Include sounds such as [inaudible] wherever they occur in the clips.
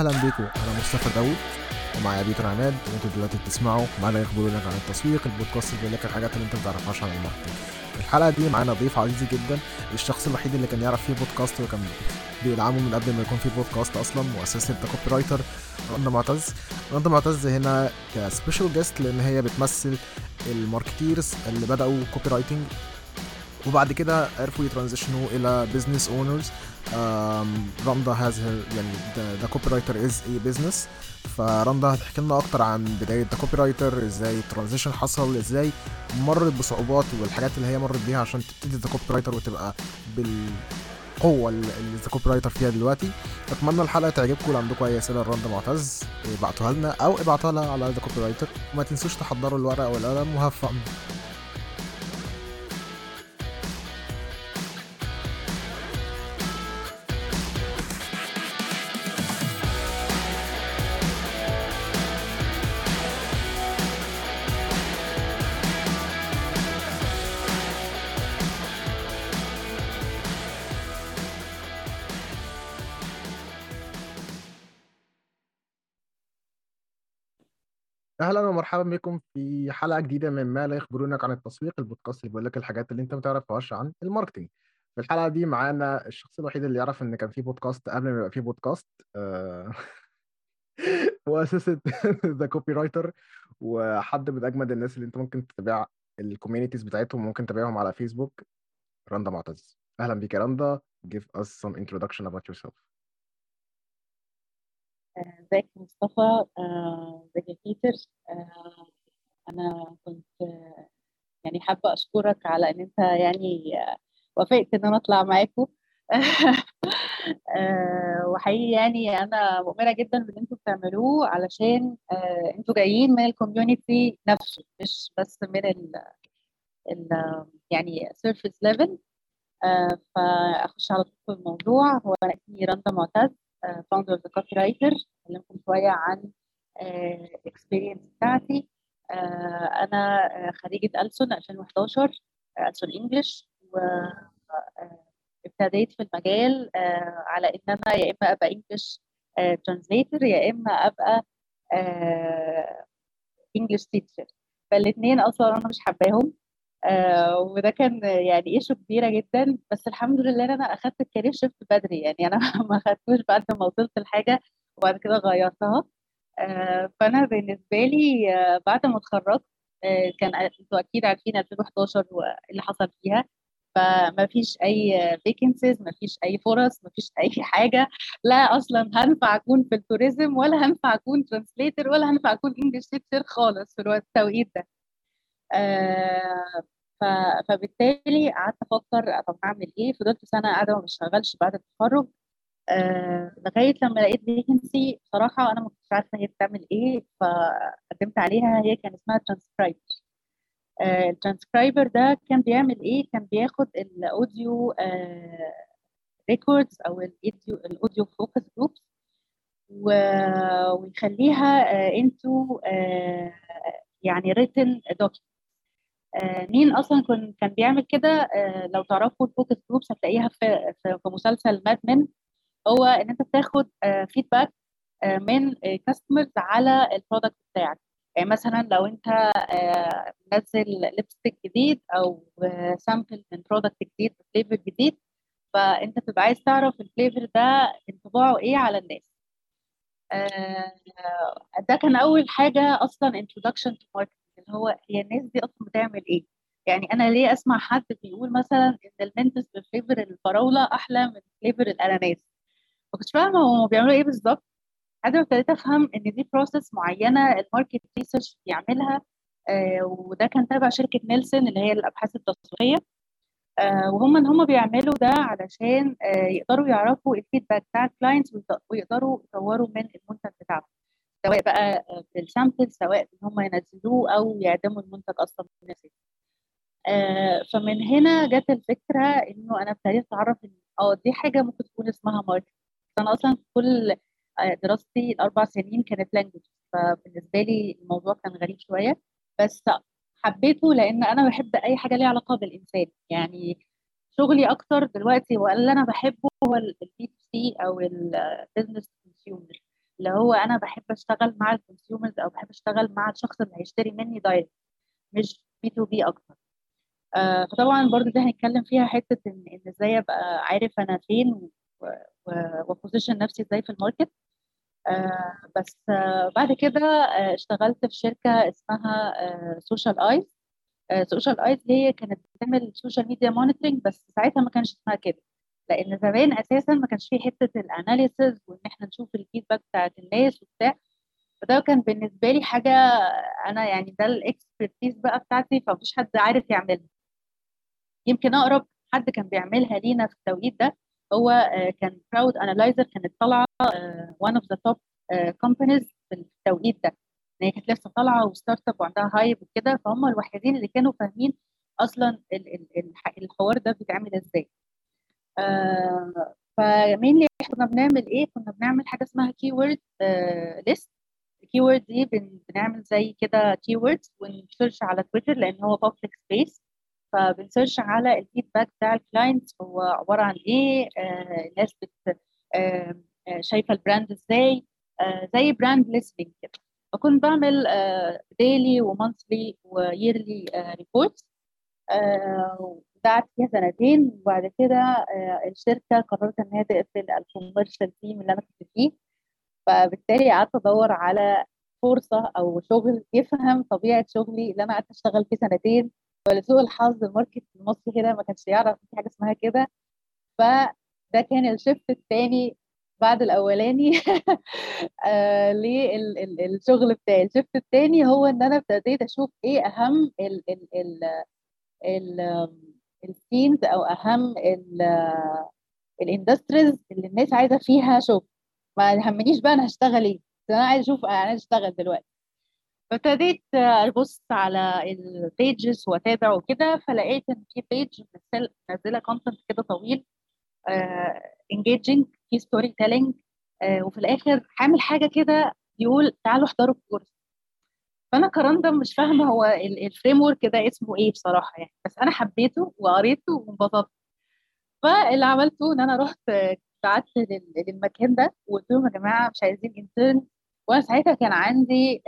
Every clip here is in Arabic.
أهلا بيكم أنا مصطفى داوود ومعايا بيتر عماد وانتوا دلوقتي بتسمعوا معانا ما لا يخبرونك عن التسويق البودكاست اللي بيقول لك الحاجات اللي أنت ما تعرفهاش عن ال marketing الحلقة دي معانا ضيف عزيز جدا الشخص الوحيد اللي كان يعرف فيه بودكاست وكان بيدعمه من قبل ما يكون في بودكاست أصلا مؤسسه The Copywriter رندا معتز. رندا معتز هنا ك special guest لأن هي بتمثل ال marketers اللي بدأوا copywriting وبعد كده عرفوا ي transition وا إلى business owners رندا has يعني The Copywriter as a business فرندا هتحكي لنا أكتر عن بداية The Copywriter إزاي ال transition حصل إزاي مرت بصعوبات والحاجات اللي هي مرت بيها عشان تبتدي The Copywriter وتبقى بالقوة اللي The Copywriter فيها دلوقتي. أتمنى الحلقة تعجبكم. لو عندكم أي أسئلة لرندا معتز ابعتوها لنا أو ابعتوها لها على The Copywriter وما تنسوش تحضروا الورقة والقلم و have أهلا ومرحبا بكم في حلقة جديدة من ما لا يخبرونك عن التسويق البودكاست اللي بيقول لك الحاجات اللي أنت ما تعرفهاش عن ال marketing في الحلقة دي معانا الشخص الوحيد اللي يعرف إن كان في بودكاست قبل ما يبقى في بودكاست مؤسسه The Copywriter وحد من أجمد الناس اللي أنت ممكن تتابع ال communities بتاعتهم ممكن تتابعهم على فيسبوك رندا معتز. أهلا بيك يا رندا. Give us some introduction about yourself. ازيك يا مصطفى آه، ازيك يا بيتر. آه، أنا كنت آه، يعني حابة أشكرك على إن أنت يعني وافقت إن أنا أطلع معاكم [laughs] وحقيقي يعني أنا مؤمنة جدا باللي أنتوا بتعملوه علشان أنتوا جايين من ال community نفسه مش بس من ال يعني surface level فأخش على طول الموضوع. هو أنا اسمي رندا معتز. founder The Copywriter أكلمكم شوية عن ال experience بتاعتي. أنا خريجة ألسن 2011 ألسن English وابتديت في المجال على ان أنا يا إما أبقى English translator يا إما أبقى English teacher فالاثنين أصلا أنا مش حباهم. آه وده كان يعني issue كبيرة جدا بس الحمد لله إن أنا أخدت ال career shift بدري. يعني أنا [laughs] ما اخدتوش بعد ما وصلت لحاجة وبعد كده غيرتها. آه فأنا بالنسبة لي آه بعد ما اتخرجت آه كان أنتوا أكيد عارفين 2011 واللي حصل فيها. فما فيش أي vacancies ما فيش أي فرص ما فيش أي [laughs] حاجة. لا أصلا هنفع أكون في ال tourism ولا هنفع أكون translator ولا هنفع أكون English teacher خالص في التوقيت ده. فبالتالي قعدت أفكر طب اعمل إيه؟ فضلت سنة قاعدة ما بشتغلش بعد التخرج آه لغاية لما لقيت vacancy بصراحة أنا ما كنتش عارفة هي بتعمل إيه فقدمت عليها هي كان اسمها ترانسكرايبر آه الترانسكرايبر ده كان بيعمل إيه؟ كان بياخد ال audio records أو ال audio ال audio focus groups ويخليها into يعني written document. آه مين أصلا كن كان بيعمل كده؟ آه لو تعرفوا ال focus groups هتلاقيها في في, مسلسل Mad Men هو إن أنت بتاخد آه feedback آه من customers على ال product بتاعك. يعني مثلا لو أنت آه منزل lipstick جديد أو آه sample من product جديد ب flavor جديد فأنت بتبقى عايز تعرف ال flavor ده انطباعه إيه على الناس. آه ده كان أول حاجة أصلا introduction to marketing. اللي هو هي الناس دي أصلا بتعمل إيه؟ يعني أنا ليه أسمع حد بيقول مثلا إن ال Mentos ب flavor الفراولة أحلى من flavor الأناناس؟ ما كنتش فاهمة هم بيعملوا إيه بالظبط. لحد ما ابتديت أفهم إن دي process معينة ال market research بيعملها آه وده كان تابع شركة Nielsen اللي هي الأبحاث التسويقيه آه وهم إن هم بيعملوا ده علشان آه يقدروا يعرفوا ال feedback بتاع ال clients ويقدروا يطوروا من المنتج بتاعهم. سواء بقى بال sample سواء إن هم ينزلوه أو يعدموا المنتج أصلا بالنسبة آه فمن هنا جت الفكرة إنه أنا ابتديت أتعرف إن آه دي حاجة ممكن تكون اسمها marketing أنا أصلا كل دراستي الأربع سنين كانت language فبالنسبة لي الموضوع كان غريب شوية. بس حبيته لأن أنا بحب أي حاجة ليها علاقة بالإنسان. يعني شغلي أكتر دلوقتي واللي أنا بحبه هو ال B to C أو ال business consumer اللي هو أنا بحب أشتغل مع ال consumers أو بحب أشتغل مع الشخص اللي هيشتري مني direct مش B to B أكتر. آه فطبعا برضو ده هنتكلم فيها حتة إن إن إزاي أبقى عارف أنا فين و position نفسي إزاي في ال market. آه بس آه بعد كده آه اشتغلت في شركة اسمها Social Eyez Social Eyez هي كانت بتعمل social media monitoring بس ساعتها ما كانش اسمها كده. لأن زمان أساسا ما كانش فيه حتة ال analysis وإن إحنا نشوف ال feedback بتاعت الناس وبتاع. فده كان بالنسبة لي حاجة أنا يعني ده ال expertise بقى بتاعتي فمفيش حد عارف يعملها. يمكن أقرب حد كان بيعملها لينا في التوقيت ده هو كان Crowd Analyzer كانت طالعة one of the top companies في التوقيت ده. إن هي كانت لسه طالعة و startup وعندها hype وكده فهم الوحيدين اللي كانوا فاهمين أصلا الحوار ده بيتعمل إزاي. آه فمين كنا بنعمل إيه؟ كنا بنعمل حاجة اسمها keyword list ال keyword دي بن بنعمل زي كده keywords ون search على تويتر لأن هو public space فبن search على ال feedback بتاع ال clients هو عبارة عن إيه؟ آه الناس بت آه شايفة ال brand إزاي؟ زي brand listening كده. فكنت بعمل daily و monthly و yearly reports قعدت فيها سنتين وبعد كده الشركة قررت إن هي تقفل ال commercial team اللي أنا كنت فيه. فبالتالي قعدت أدور على فرصة أو شغل يفهم طبيعة شغلي اللي أنا قعدت أشتغل فيه سنتين. ولسوء الحظ ال market المصري كده ما كانش يعرف في حاجة اسمها كده. فده كان ال shift الثاني بعد الأولاني. [laughs] آه للشغل بتاعي. ال shift الثاني هو إن أنا ابتديت أشوف إيه أهم ال ال ال ال scenes أو أهم ال industries اللي الناس عايزة فيها شغل. ما يهمنيش بقى أنا هشتغل إيه أنا عايز أشوف أنا أشتغل دلوقتي. فابتديت ابص على ال pages وأتابع وكده فلقيت إن في page منزلة content كده طويل engaging في storytelling وفي الآخر عامل حاجة كده يقول تعالوا احضروا الكورس. فأنا ك رندا مش فاهمة هو ال framework ده اسمه إيه بصراحة يعني. بس أنا حبيته وقريته وانبسطت. فاللي عملته إن أنا رحت بعت للمكان ده وقلت لهم يا جماعة مش عايزين intern وأنا ساعتها كان عندي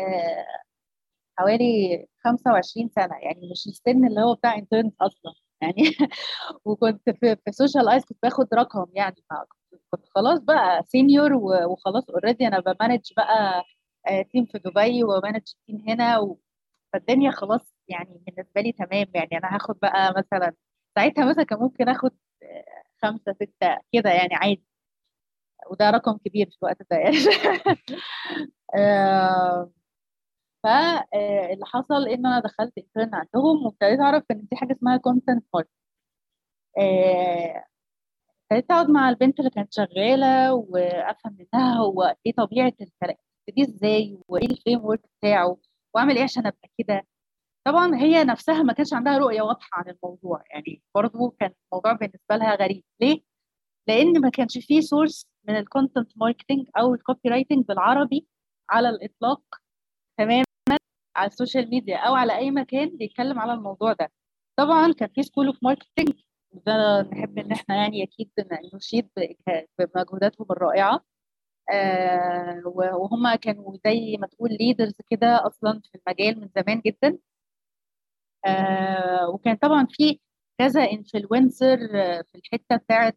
حوالي 25 سنة. يعني مش السن اللي هو بتاع intern أصلا. يعني [laughs] وكنت في في Social Eyez كنت باخد رقم يعني. كنت خلاص بقى senior وخلاص already أنا ب manage بقى team في دبي و manage team هنا و... فالدنيا خلاص يعني بالنسبة لي تمام. يعني أنا هاخد بقى مثلا ساعتها مثلا كان ممكن آخد خمسة ستة كده يعني عادي. وده رقم كبير في الوقت ده يعني. [laughs] فاللي حصل ان أنا دخلت intern عندهم وابتديت أعرف إن في حاجة اسمها content marketing ابتديت أقعد مع البنت اللي كانت شغالة وأفهم منها هو إيه طبيعة دي إزاي؟ وإيه ال framework بتاعه؟ وأعمل إيه عشان أبقى كده؟ طبعا هي نفسها ما كانش عندها رؤية واضحة عن الموضوع يعني برضه كان الموضوع بالنسبة لها غريب. ليه؟ لأن ما كانش فيه source من ال content marketing أو ال copywriting بالعربي على الإطلاق تماما على ال social media أو على أي مكان بيتكلم على الموضوع ده. طبعا كان في School of Marketing وده نحب إن إحنا يعني أكيد نشيد بمجهوداتهم الرائعة. آه وهم كانوا زي ما تقول leaders كده أصلا في المجال من زمان جدا. آه وكان طبعا في كذا influencer في الحتة بتاعه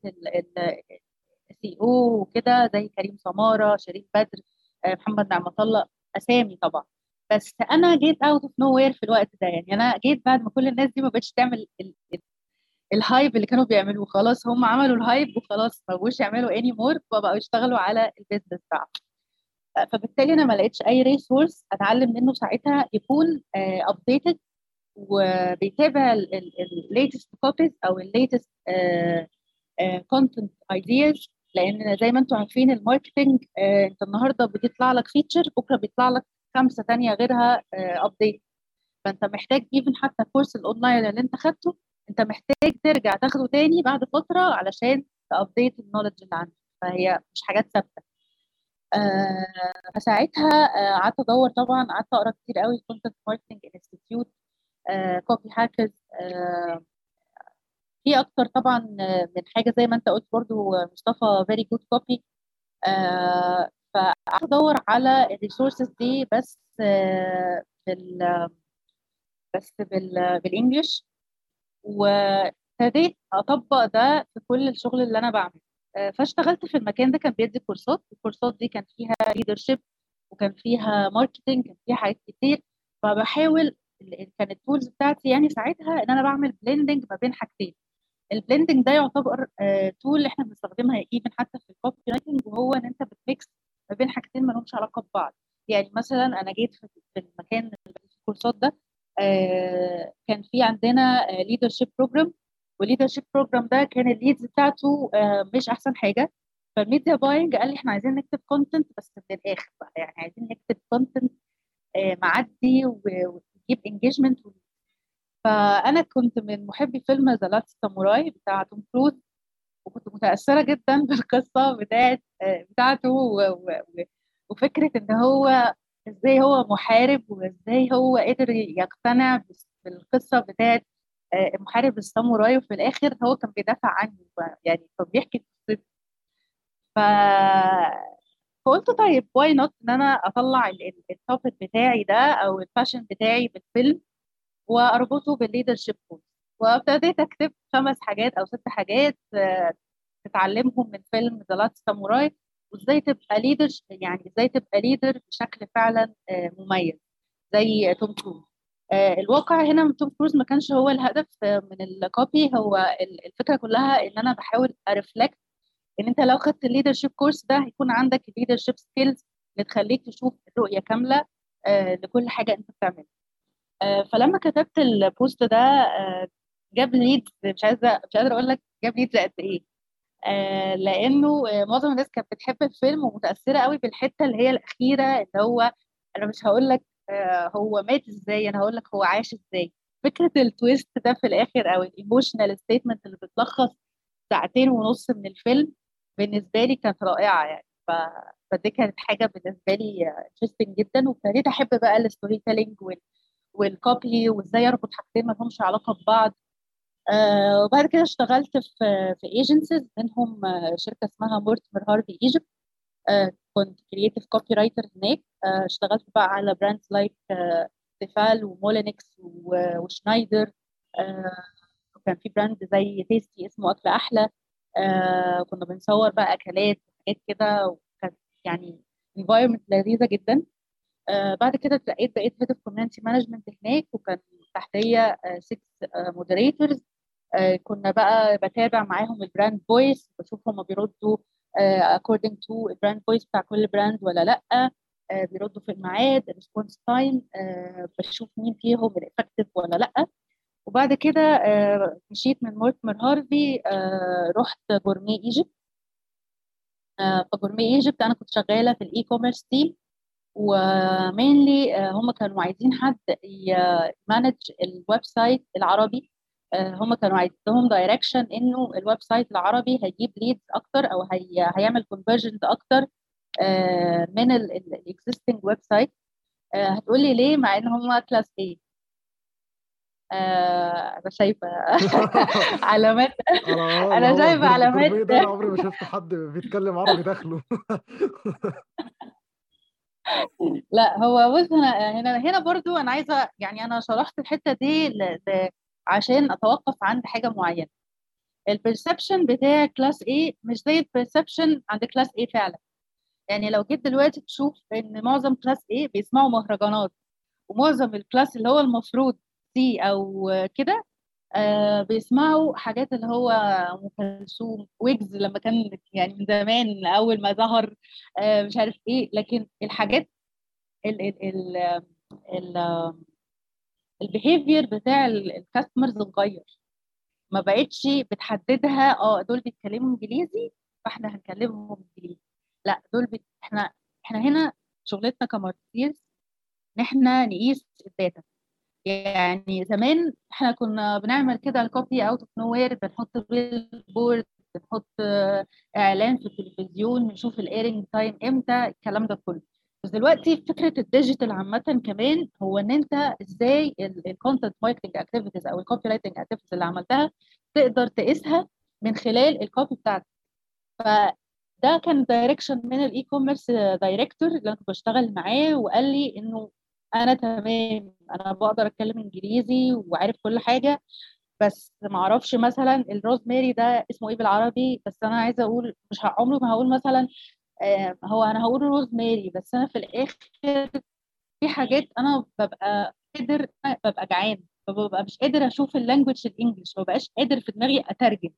الـ CEO وكده زي كريم سمارة شريف بدر آه محمد نعمة الله أسامي طبعا. بس أنا جيت out of nowhere في الوقت ده. يعني أنا جيت بعد ما كل الناس دي ما بقتش تعمل ال hype اللي كانوا بيعملوه. خلاص هم عملوا ال hype وخلاص ما بقوش يعملوا anymore فبقوا يشتغلوا على ال business بتاعهم. فبالتالي أنا ما لقيتش أي resource أتعلم منه ساعتها يكون updated وبيتابع ال latest copies أو ال latest content ideas لأن زي ما أنتم عارفين ال marketing أنت النهارده بتطلع لك feature بكرة بيطلع لك خمسة ثانية غيرها update فأنت محتاج even حتى course ال online اللي أنت خدته انت محتاج ترجع تاخده تاني بعد فترة علشان ت update ال knowledge اللي عندك. فهي مش حاجات ثابتة. آه فساعتها قعدت آه أدور طبعا قعدت أقرأ كتير قوي Content Marketing Institute Copyhackers في أكتر طبعا من حاجة زي ما أنت قلت برضو مصطفى Very Good Copy فقعدت أدور على ال resources دي بس بال بس بال بالإنجلش. وابتديت أطبق ده في كل الشغل اللي أنا بعمله. فاشتغلت في المكان ده كان بيدي كورسات. الكورسات دي كان فيها leadership وكان فيها marketing كان فيها حاجات كتير. فبحاول كانت ال tools بتاعتي يعني ساعتها إن أنا بعمل blending ما بين حاجتين. ال blending ده يعتبر tool إحنا بنستخدمها even حتى في ال copywriting وهو إن أنت بت mix ما بين حاجتين ما لهمش علاقة ببعض. يعني مثلا أنا جيت في المكان الكورسات ده كان في عندنا leadership program وال leadership program ده كان ال leads بتاعته مش أحسن حاجة. فال media buying قال لي إحنا عايزين نكتب content بس من الآخر بقى يعني عايزين نكتب content معدي ويجيب engagement فأنا كنت من محبي فيلم The Last Samurai بتاع توم كروز وكنت متأثرة جدا [laughs] بالقصة بتاعت بتاعته وفكرة إن هو إزاي هو محارب وازاي هو قدر يقتنع بالقصة بتاعت محارب الساموراي وفي الآخر هو كان بيدافع عنه يعني فبيحكي قصته. ف فقلت طيب why not إن أنا أطلع ال topic بتاعي ده أو ال passion بتاعي بالفيلم وأربطه بال leadership course وابتديت أكتب خمس حاجات أو ست حاجات تتعلمهم من فيلم The Last Samurai وإزاي تبقى leader يعني إزاي تبقى leader بشكل فعلا مميز زي توم كروز. الواقع هنا من توم كروز ما كانش هو الهدف من ال copy هو الفكرة كلها إن أنا بحاول a reflect إن أنت لو خدت ال leadership course ده هيكون عندك ال leadership skills اللي تخليك تشوف الرؤية كاملة لكل حاجة أنت بتعملها. فلما كتبت ال post ده جاب leads مش عايزة مش قادرة أقول لك جاب leads قد إيه. لأنه معظم الناس كانت بتحب الفيلم ومتأثرة قوي بالحتة اللي هي الأخيرة اللي هو أنا مش هقول لك هو مات إزاي أنا هقول لك هو عاش إزاي. فكرة ال twist ده في الآخر أو ال emotional statement اللي بتلخص ساعتين ونص من الفيلم بالنسبة لي كانت رائعة يعني. ف... فدي كانت حاجة بالنسبة لي interesting جدا. وابتديت أحب بقى ال storytelling وال... وال copy وإزاي أربط حاجتين ما لهمش علاقة ببعض. آه وبعد كده اشتغلت في في agencies منهم شركة اسمها Mortimer Harvey Egypt آه كنت creative copywriter هناك. آه اشتغلت بقى على brands like Tefal و Moulinex و Schneider وكان في brand زي Tasty اسمه أكل أحلى. كنا بنصور بقى أكلات وحاجات كده وكانت يعني environment لذيذة جدا. بعد كده اترقيت بقيت head of community management هناك وكان تحتية 6 moderators كنا بقى بتابع معاهم ال brand voice بشوف هم بيردوا according to ال brand voice بتاع كل brand ولا لأ بيردوا في الميعاد ال response time بشوف مين فيهم ال effective ولا لأ. وبعد كده مشيت من Mortimer Harvey رحت Gourmet Egypt ف Gourmet Egypt أنا كنت شغالة في ال e-commerce team و mainly هم كانوا عايزين حد ي manage ال website العربي. هم كانوا عايزين direction إنه ال website العربي هيجيب leads أكتر أو هي هيعمل conversions أكتر من ال existing website هتقولي ليه مع إن هم class A أنا شايفة [laughs] علامات. أنا شايفة علامات. ده أنا عمري ما شفت حد بيتكلم عربي داخله. [laughs] لا هو بص هنا هنا هنا برضو أنا عايزة يعني أنا شرحت الحتة دي. عشان أتوقف عند حاجة معينة. ال perception بتاع class A مش زي ال perception عند class A فعلا. يعني لو جيت دلوقتي تشوف إن معظم class A بيسمعوا مهرجانات ومعظم ال class اللي هو المفروض C أو كده آه بيسمعوا حاجات اللي هو أم كلثوم ويجز لما كان يعني من زمان أول ما ظهر آه مش عارف إيه. لكن الحاجات ال ال ال ال behavior بتاع ال customers اتغير. ما بقتش بتحددها آه دول بيتكلموا انجليزي فاحنا هنكلمهم انجليزي. لا دول بت... إحنا إحنا هنا شغلتنا ك marketers إن إحنا نقيس ال data. يعني زمان إحنا كنا بنعمل كده ال copy out of nowhere بنحط billboard بنحط إعلان في التلفزيون نشوف ال airing time إمتى الكلام ده كله. بس دلوقتي فكرة ال digital عامة كمان هو إن أنت إزاي ال content marketing activities أو ال copywriting activities اللي عملتها تقدر تقيسها من خلال ال copy بتاعتك. فده ده كان direction من ال e-commerce director اللي أنا كنت بشتغل معاه وقال لي إنه أنا تمام أنا بقدر أتكلم إنجليزي وعارف كل حاجة بس ما أعرفش مثلا الروزماري ده اسمه إيه بالعربي بس أنا عايزة أقول مش عمري ما هقول مثلا هو أنا هقول روزماري بس أنا في الآخر في حاجات أنا ببقى قادر ببقى جعان فببقى مش قادر أشوف ال language ال English ما بقاش قادر في دماغي أترجم.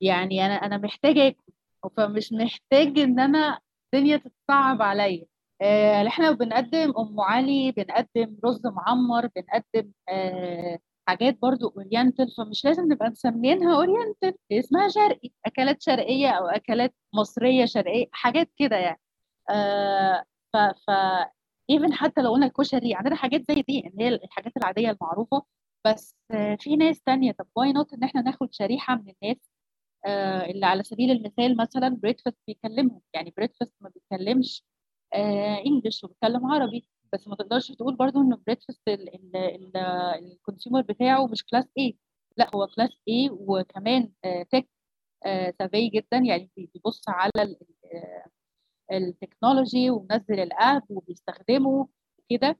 يعني أنا أنا محتاجة آكل فمش محتاج إن أنا الدنيا تتصعب عليا. آه إحنا بنقدم أم علي بنقدم رز معمر بنقدم آه حاجات برضو oriental فمش لازم نبقى مسمينها oriental اسمها شرقي أكلات شرقية أو أكلات مصرية شرقية حاجات كده يعني. آه ف ف even حتى لو قلنا الكشري عندنا حاجات زي دي اللي هي الحاجات العادية المعروفة. بس في ناس تانية طب why not إن إحنا ناخد شريحة من الناس؟ آه اللي على سبيل المثال مثلا Breakfast بيكلمهم. يعني Breakfast ما بيتكلمش آه English وبيتكلم عربي. بس ما تقدرش تقول برضو إن Breakfast ال consumer بتاعه مش كلاس A. لا هو class A وكمان tech savvy جدا. يعني بيبص على ال technology ومنزل ال app وبيستخدمه كده.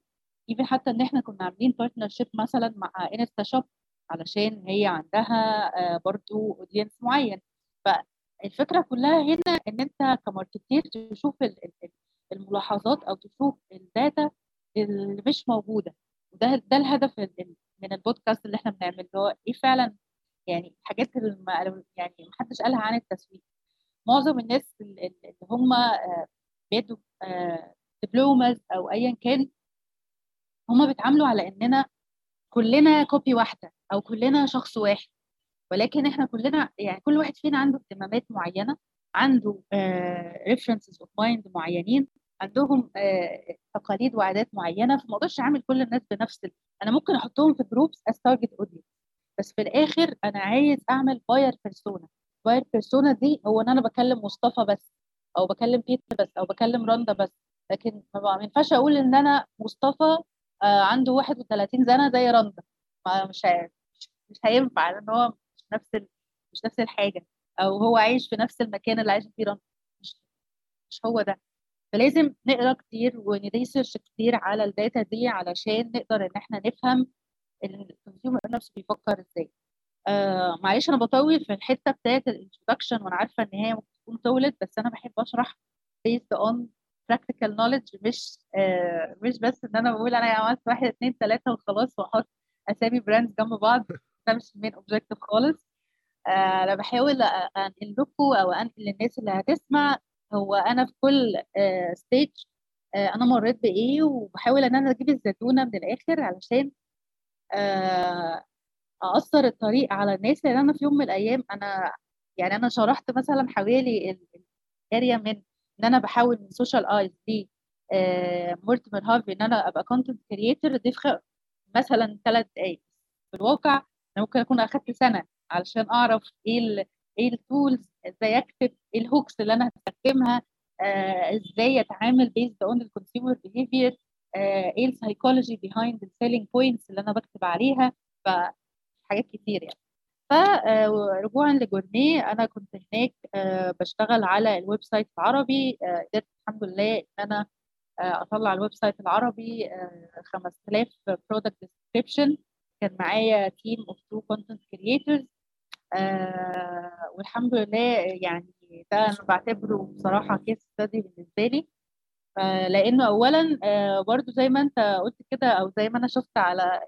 even حتى إن إحنا كنا عاملين partnership مثلا مع InstaShop علشان هي عندها برضو audience معين. فالفكرة كلها هنا إن أنت ك marketer تشوف الملاحظات أو تشوف ال data اللي مش موجودة. وده ده الهدف من البودكاست اللي إحنا بنعمله هو إيه فعلا يعني الحاجات اللي يعني ما حدش قالها عن التسويق. معظم الناس اللي هم بيدوا diplomas أو ايا كان هم بيتعاملوا على إننا كلنا copy واحدة أو كلنا شخص واحد. ولكن إحنا كلنا يعني كل واحد فينا عنده اهتمامات معينة عنده references of mind معينين عندهم تقاليد وعادات معينة فما أقدرش اعمل كل الناس بنفس أنا ممكن أحطهم في groups as target audience بس في الآخر أنا عايز أعمل buyer persona buyer persona دي هو إن أنا بكلم مصطفى بس أو بكلم بيتر بس أو بكلم راندا بس. لكن ما ينفعش أقول إن أنا مصطفى عنده 31 سنة زي راندا. مش مش هينفع لأن هو مش نفس. مش نفس الحاجة. أو هو عايش في نفس المكان اللي عايش فيه مش مش هو ده. فلازم نقرأ كتير ون research كتير على ال data دي علشان نقدر إن إحنا نفهم ال consumer نفسه بيفكر إزاي. آه معلش أنا بطول في الحتة بتاعت ال introduction وأنا عارفة إن هي ممكن تكون طولت بس أنا بحب أشرح based on practical knowledge مش آه مش بس إن أنا بقول أنا عملت واحد اتنين تلاتة وخلاص وأحط أسامي brands جنب بعض. ده مش ال main objective خالص. أنا بحاول أنقل لكم أو أنقل للناس اللي هتسمع هو أنا في كل ستيج uh, uh, أنا مريت بإيه وبحاول إن أنا أجيب الزتونة من الآخر علشان اقصر الطريق على الناس لأن أنا في يوم من الأيام أنا يعني أنا شرحت مثلا حوالي الاريا من إن أنا بحاول من سوشيال ايز دي مورتيمر هارفي ان أنا أبقى كونتنت كريتور دي في مثلا ثلاث دقايق. في الواقع أنا ممكن أكون أخدت سنة. علشان أعرف إيه إيه ال tools إزاي أكتب إيه ال hooks اللي أنا هستخدمها آه إزاي أتعامل based on ال consumer behavior إيه ال psychology behind ال selling points اللي أنا بكتب عليها فحاجات كتير يعني. فرجوعا لجورنيه أنا كنت هناك آه بشتغل على ال website العربي آه قدرت الحمد لله إن أنا آه أطلع ال website العربي 5000 product description كان معايا team of two content creators والحمد لله يعني ده أنا بعتبره بصراحة case study بالنسبة لي. آه لأنه اولا آه برضو زي ما أنت قلت كده أو زي ما أنا شفت على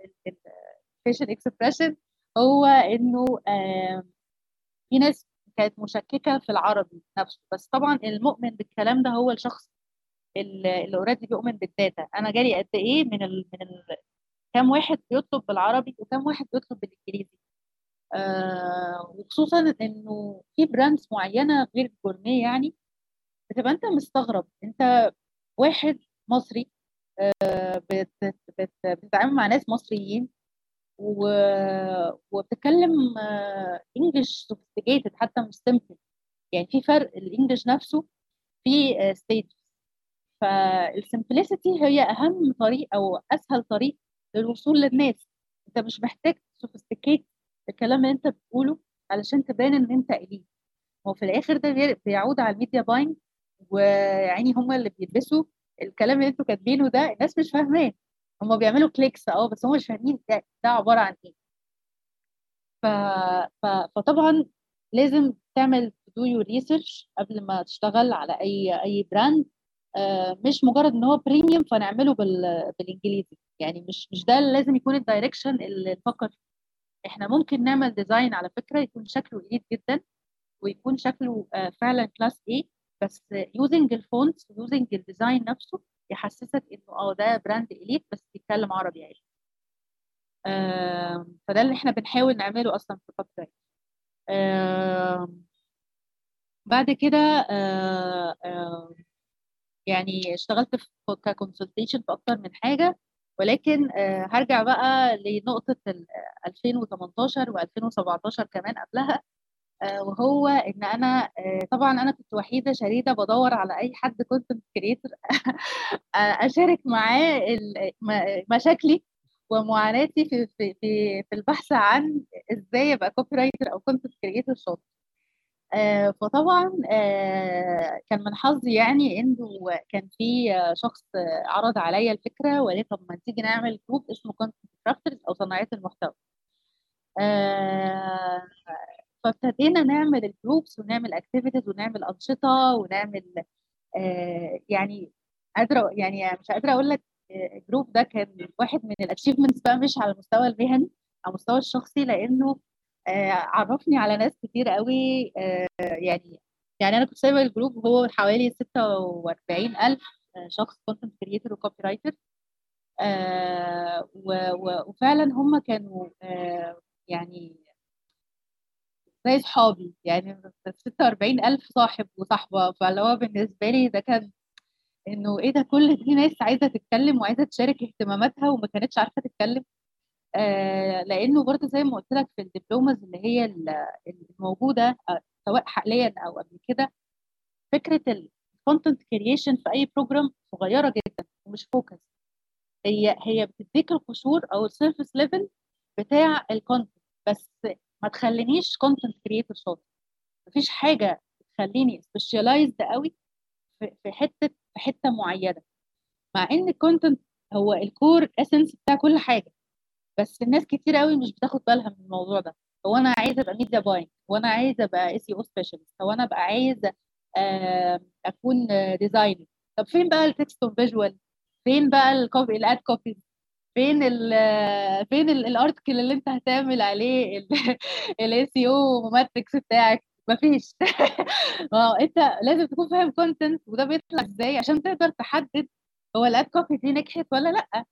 ال facial expression هو إنه آه في ناس كانت مشككة في العربي نفسه. بس طبعا المؤمن بالكلام ده هو الشخص اللي already بيؤمن بال data. أنا جالي قد إيه من ال من ال كام واحد بيطلب بالعربي وكام واحد بيطلب بالإنجليزي. آه وخصوصا إنه في brands معينة غير الجورنيه يعني بتبقى أنت مستغرب. أنت واحد مصري آه بت بت بتتعامل مع ناس مصريين و... وبتتكلم آه English sophisticated حتى مش simple يعني في فرق ال English نفسه في آه stage فال simplicity هي أهم طريق أو أسهل طريق للوصول للناس. انت مش محتاج sophisticate الكلام اللي انت بتقوله علشان تبان ان انت elite هو في الآخر ده بيعود على ال media buying ويعني هم اللي بيلبسوا الكلام اللي أنتوا كاتبينه ده. الناس مش فاهماه. هم بيعملوا clicks آه بس هم مش فاهمين ده, ده عبارة عن إيه. ف... ف... فطبعا لازم تعمل do your research قبل ما تشتغل على اي أي brand مش مجرد إن هو premium فنعمله بال... بالإنجليزي. يعني مش مش ده لازم يكون ال direction اللي نفكر فيه. إحنا ممكن نعمل design على فكرة يكون شكله جديد جدا ويكون شكله آه فعلا class A بس using ال fonts using ال design نفسه يحسسك إنه آه ده brand elite بس بيتكلم عربي عادي. آه فده اللي إحنا بنحاول نعمله أصلا في الفترة آه بعد كده آه آه يعني اشتغلت ك consultation في أكتر من حاجة ولكن آه هرجع بقى لنقطة 2018 و2017 كمان قبلها آه وهو إن أنا آه طبعا أنا كنت وحيدة شريدة بدور على أي حد content creator [laughs] أشارك معاه مشاكلي ومعاناتي في في في في البحث عن إزاي أبقى copywriter أو content creator شاطر. آه فطبعا آه كان من حظي يعني إنه كان في شخص عرض عليا الفكرة وقال طب ما تيجي نعمل group اسمه Content Crafters أو صنايعية المحتوى. آه فابتدينا نعمل ال groups ونعمل activities ونعمل أنشطة ونعمل آه يعني قادرة يعني مش قادرة أقول لك ال group ده كان واحد من ال achievements بقى مش على المستوى المهني على المستوى الشخصي لأنه آه عرفني على ناس كتير قوي آه يعني يعني أنا كنت سايبة ال group وهو حوالي 46000 شخص content creator و copywriter آه وفعلا هم كانوا آه يعني زي صحابي يعني 46000 صاحب وصاحبة. فاللي هو بالنسبة لي ده كان إنه إيه ده كل دي ناس عايزة تتكلم وعايزة تشارك اهتماماتها وما كانتش عارفة تتكلم. آه لأنه برضه زي ما قلت لك في ال diplomas اللي هي الموجودة آه سواء حاليا أو قبل كده فكرة ال content creation في أي program صغيرة جدا ومش focus هي هي بتديك القشور أو ال surface level بتاع ال content بس ما تخلينيش content creator شاطر. مفيش حاجة تخليني specialized قوي في حتة في حتة معينة. مع إن ال content هو ال core essence بتاع كل حاجة. بس الناس كتير قوي مش بتاخد بالها من الموضوع ده. هو أنا عايزة أبقى media buying هو أنا عايزة أبقى SEO specialist هو أنا أبقى عايزة أكون designer طب فين بقى ال text visual فين بقى ال copy ال ad copies فين ال فين ال article اللي أنت هتعمل عليه ال SEO metrics بتاعك؟ مفيش. ما [laughs] أنت لازم تكون فاهم content وده بيطلع إزاي؟ عشان تقدر تحدد هو ال ad copy دي نجحت ولا لأ.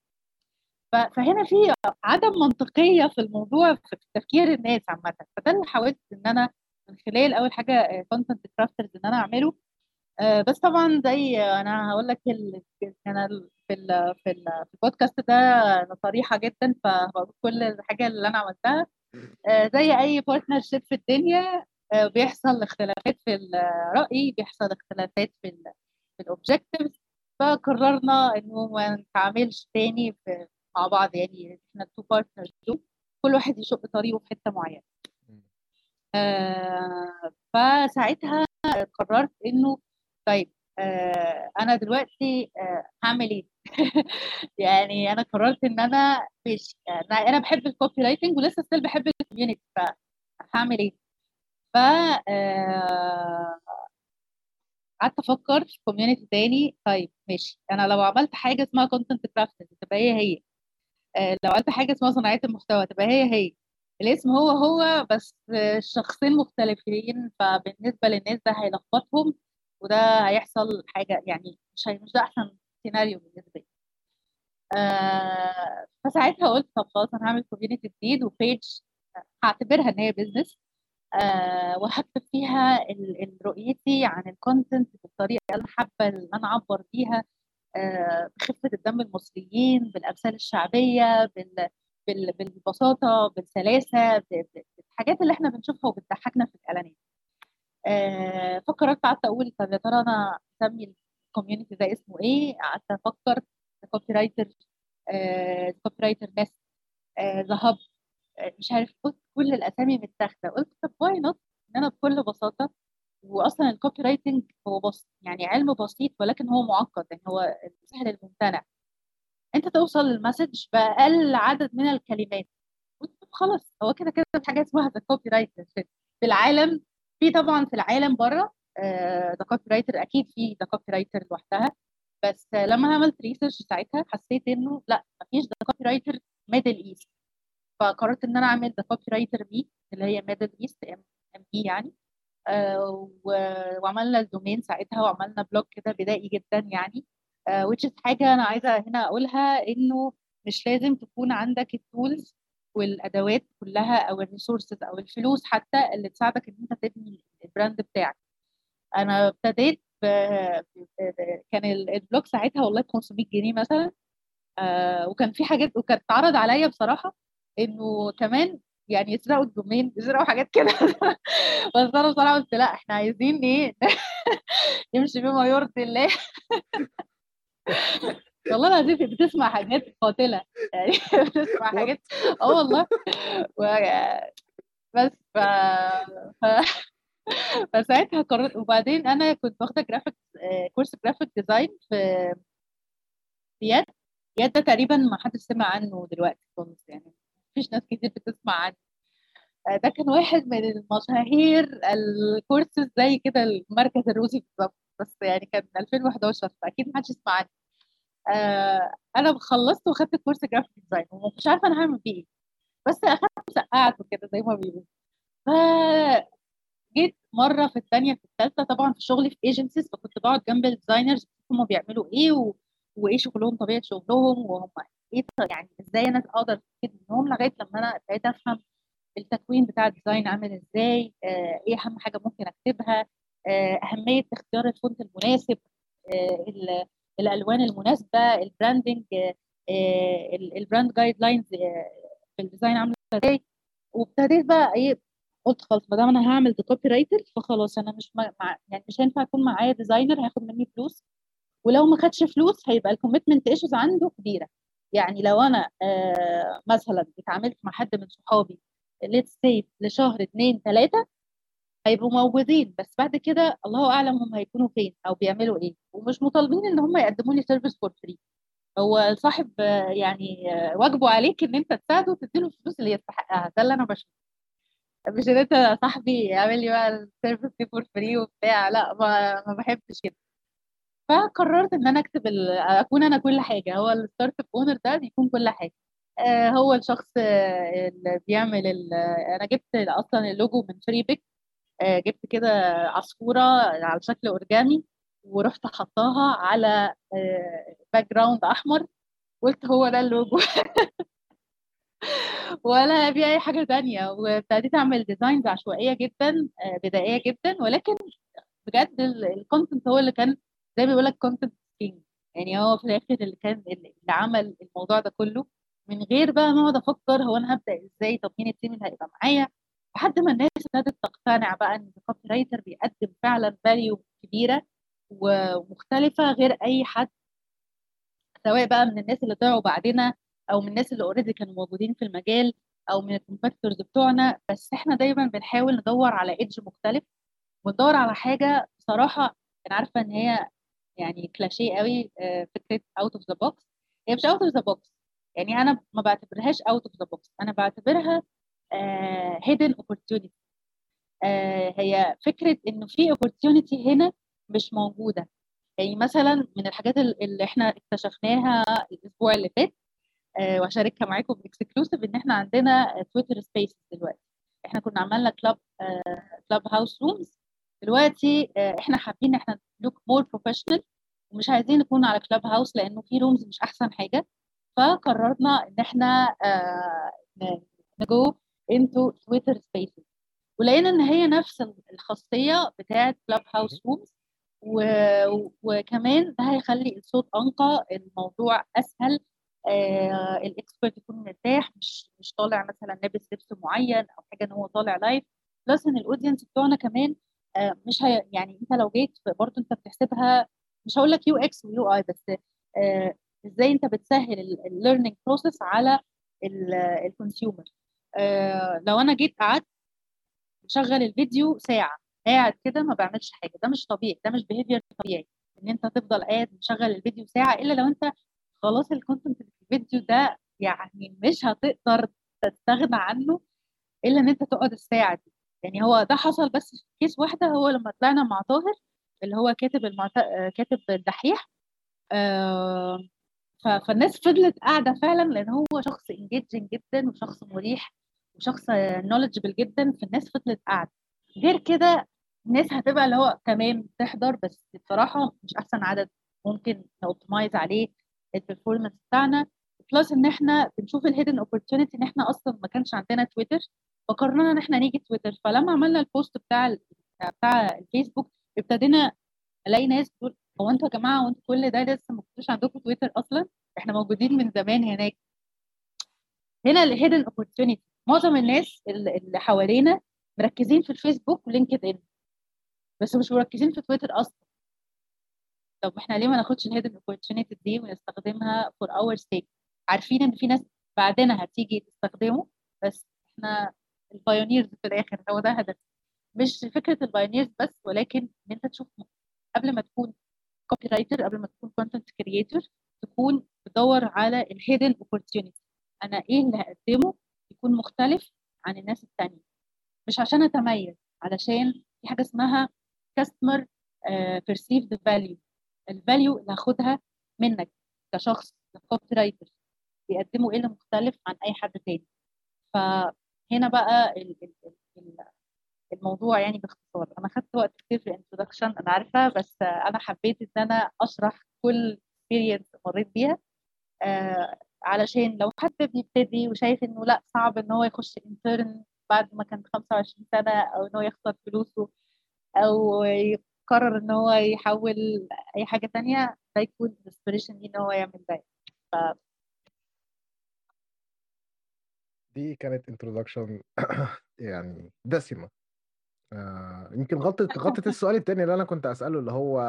فهنا في عدم منطقية في الموضوع في تفكير الناس عامة. فده اللي حاولت إن أنا من خلال أول حاجة Content Crafters إن أنا أعمله. بس طبعا زي أنا هقول لك أنا في ال في في البودكاست ده أنا صريحة جدا فبقول كل الحاجة اللي أنا عملتها. زي أي partnership في الدنيا بيحصل اختلافات في الرأي بيحصل اختلافات في ال في ال objectives فقررنا إنه ما نتعاملش تاني في مع بعض يعني إحنا ال two partners دول كل واحد يشق طريقه في حتة معينة. آه فساعتها قررت إنه طيب آه أنا دلوقتي آه هعمل إيه؟ [laughs] يعني أنا قررت إن أنا مش أنا, أنا بحب ال copywriting ولسه still بحب ال community فهعمل إيه؟ ف قعدت أفكر في community تاني. طيب ماشي أنا لو عملت حاجة اسمها Content Crafting تبقى هي هي؟ آه لو عملت حاجة اسمها صنايعية المحتوى تبقى هي هي. الاسم هو هو بس الشخصين مختلفين فبالنسبة للناس ده هيلخبطهم وده هيحصل حاجة يعني مش مش ده أحسن سيناريو بالنسبة لي. آه فساعتها قلت طب خلاص أنا هعمل community جديد و page هعتبرها إن هي business آه وهكتب فيها رؤيتي عن ال content بالطريقة اللي أنا حابة إن أنا أعبر بيها آه بخفه الدم المصريين بالأمثال الشعبية بال بال بالبساطة بالسلاسة بالحاجات اللي إحنا بنشوفها وبتضحكنا في الإعلانات. آه فكرت قعدت أقول طب يا ترى أنا اسمي ال community ده اسمه إيه؟ قعدت أفكر. copywriter copywriter ناس the مش عارف. قلت كل الأسامي متاخدة. قلت طب why not إن أنا بكل بساطة واصلا ال copywriting هو بس يعني علم بسيط ولكن هو معقد يعني هو سهل الممتنع. أنت توصل لل message بأقل عدد من الكلمات. خلاص هو كده كده في حاجة اسمها The Copywriter في العالم في طبعا في العالم بره The Copywriter أكيد في The Copywriter لوحدها. بس لما عملت research ساعتها حسيت إنه لأ مفيش The Copywriter Middle East فقررت إن أنا أعمل The Copywriter بي اللي هي Middle East ام بي يعني. وعملنا ال domain ساعتها وعملنا blog كده بدائي جدا يعني آه which is حاجة أنا عايزة هنا أقولها إنه مش لازم تكون عندك ال tools والأدوات كلها أو ال resources أو الفلوس حتى اللي تساعدك إن أنت تبني ال brand بتاعك أنا ابتديت. كان ال blog ساعتها والله ب 500 جنيه مثلا آه وكان في حاجات وكانت اتعرض عليا بصراحة إنه كمان يعني يسرقوا ال domain يسرقوا حاجات كده. [laughs] بس أنا بصراحة قلت لأ إحنا عايزين إيه؟ [laughs] نمشي بما يرضي الله [laughs] والله العظيم بتسمع حاجات قاتلة. يعني بتسمع حاجات آه والله. و... بس ف... ف... فساعتها قررت وبعدين أنا كنت واخدة graphic course graphic design في في يد يد ده تقريبا ما حدش سمع عنه دلوقتي خالص يعني. مفيش ناس كتير بتسمع عنه. ده كان واحد من المشاهير الكورسز زي كده المركز الروسي بالظبط بس يعني كان 2011 فأكيد ما حدش يسمع عنه. آه أنا خلصت وخدت كورس جرافيك ديزاين ومش عارفة أنا هعمل بيه إيه بس اخدت سقعت وكده زي ما بيقولوا. ف جيت مرة في الثانية في الثالثه طبعا في شغلي في ايجنسيز فكنت بقعد جنب الديزاينرز هم بيعملوا إيه و... وإيه شغلهم طبيعة شغلهم وهم إيه يعني إزاي أنا أقدر استفيد منهم لغاية لما أنا ابتديت أفهم التكوين بتاع ال design عامل إزاي آه إيه أهم حاجة ممكن أكتبها آه أهمية اختيار ال font المناسب آه الألوان المناسبة ال branding ال brand guidelines في ال design عامله إزاي. وابتديت بقى إيه قلت خلاص ما دام أنا هعمل copywriter فخلاص أنا مش مع يعني مش هينفع يكون معايا designer هياخد مني فلوس ولو ما خدش فلوس هيبقى ال commitment issues عنده كبيرة. يعني لو أنا آه مثلا اتعاملت مع حد من صحابي let's say لشهر اتنين تلاتة هيبقوا موجودين بس بعد كده الله أعلم هم هيكونوا فين أو بيعملوا إيه. ومش مطالبين إن هم يقدموا لي service for free هو الصاحب يعني واجبه عليك إن أنت تساعده وتديله الفلوس اللي يستحقها. ده اللي أنا بشوفه. مش إن أنت صاحبي يعمل لي بقى ال service دي for free وبتاع. لا ما, ما بحبش كده. فقررت إن أنا أكتب. أكون أنا كل حاجة. هو ال startup owner ده بيكون كل حاجة. آه هو الشخص اللي بيعمل. أنا جبت أصلا اللوجو من Freepik. آه جبت كده عصفورة على شكل اورجامي ورحت حطاها على آه background أحمر. قلت هو ده اللوجو. [laughs] ولا في أي حاجة تانية. وابتديت أعمل designs عشوائية جدا آه بدائية جدا. ولكن بجد ال content هو اللي كان زي ما بيقول لك content king يعني هو في الآخر اللي كان اللي عمل الموضوع ده كله من غير بقى ما أقعد أفكر هو أنا هبدأ إزاي طب مين ال team اللي هيبقى معايا؟ لحد ما الناس ابتدت تقتنع بقى إن ال copywriter بيقدم فعلا value كبيرة ومختلفة غير أي حد سواء بقى من الناس اللي طلعوا بعدنا أو من الناس اللي already كانوا موجودين في المجال أو من ال competitors بتوعنا. بس إحنا دايما بنحاول ندور على edge مختلف وندور على حاجة بصراحة أنا عارفة إن هي يعني كلاشيه قوي فكرة out of the box هي مش out of the box يعني أنا ما بعتبرهاش out of the box أنا بعتبرها hidden opportunity هي فكرة إنه في opportunity هنا مش موجودة. يعني مثلا من الحاجات اللي إحنا اكتشفناها الأسبوع اللي فات آه وهشاركها معاكم ب exclusive إن إحنا عندنا Twitter Space دلوقتي. إحنا كنا عملنا club Clubhouse rooms دلوقتي آه إحنا حابين إحنا look more professional ومش عايزين نكون على Clubhouse لأنه في rooms مش أحسن حاجة. فقررنا إن إحنا آه ن go into Twitter Spaces ولقينا إن هي نفس الخاصية بتاعة Clubhouse rooms. وكمان ده هيخلي الصوت أنقى الموضوع أسهل آه ال expert يكون مرتاح مش مش طالع مثلا لابس لبس معين أو حاجة إن هو طالع live plus إن ال audience بتوعنا كمان مش هي يعني انت لو جيت برضه انت بتحسبها مش هقول لك UX و UI بس آه إزاي انت بتسهل ال learning process على ال consumer آه لو أنا جيت قعدت شغل الفيديو ساعة قاعد كده ما بعملش حاجة. ده مش طبيعي ده مش behavior طبيعي إن انت تفضل قاعد مشغل الفيديو ساعة إلا لو انت خلاص ال content في الفيديو ده يعني مش هتقدر تستغنى عنه إلا إن انت تقعد الساعة دي. يعني هو ده حصل بس في case واحدة هو لما طلعنا مع طاهر اللي هو كاتب المعت... كاتب الدحيح آه فالناس فضلت قاعدة فعلا لأن هو شخص engaging جدا وشخص مريح وشخص knowledgeable جدا فالناس فضلت قاعدة. غير كده الناس هتبقى اللي هو تمام تحضر بس بصراحة مش أحسن عدد ممكن ن optimize عليه ال performance بتاعنا. plus إن إحنا بنشوف ال hidden opportunity إن إحنا أصلا ما كانش عندنا تويتر فقررنا إن إحنا نيجي تويتر. فلما عملنا ال post بتاع بتاع الفيسبوك ابتدينا ألاقي ناس تقول هو أنتوا يا جماعة وانتوا كل ده لسه ما كنتوش عندكم تويتر أصلا؟ إحنا موجودين من زمان هناك. هنا ال hidden opportunity معظم الناس اللي حوالينا مركزين في الفيسبوك ولينكد ان بس مش مركزين في تويتر أصلا. طب إحنا ليه ما ناخدش ال hidden opportunity دي ونستخدمها for our sake عارفين إن في ناس بعدنا هتيجي تستخدمه بس إحنا ال pioneers في الآخر هو ده هدف. مش فكرة ال pioneers بس ولكن إن أنت تشوف قبل ما تكون copywriter قبل ما تكون content creator تكون بتدور على ال hidden opportunity أنا إيه اللي هقدمه يكون مختلف عن الناس التانية. مش عشان أتميز علشان في حاجة اسمها customer perceived value. ال value اللي هاخدها منك كشخص copywriter بيقدموا إيه اللي مختلف عن أي حد تاني. فهنا بقى الموضوع يعني باختصار. أنا خدت وقت كتير في ال introduction أنا عارفة بس أنا حبيت إن أنا أشرح كل experience مريت بيها. آه علشان لو حد بيبتدي وشايف إنه لأ صعب إن هو يخش intern بعد ما كان 25 سنة أو إن هو يخسر فلوسه أو يقرر إن هو يحول أي حاجة تانية ده يكون ال inspiration دي إن هو يعمل ده ف... دي كانت introduction [coughs] يعني دسمة. آه يمكن غلطت [laughs] غلطت السؤال التاني اللي أنا كنت أسأله اللي هو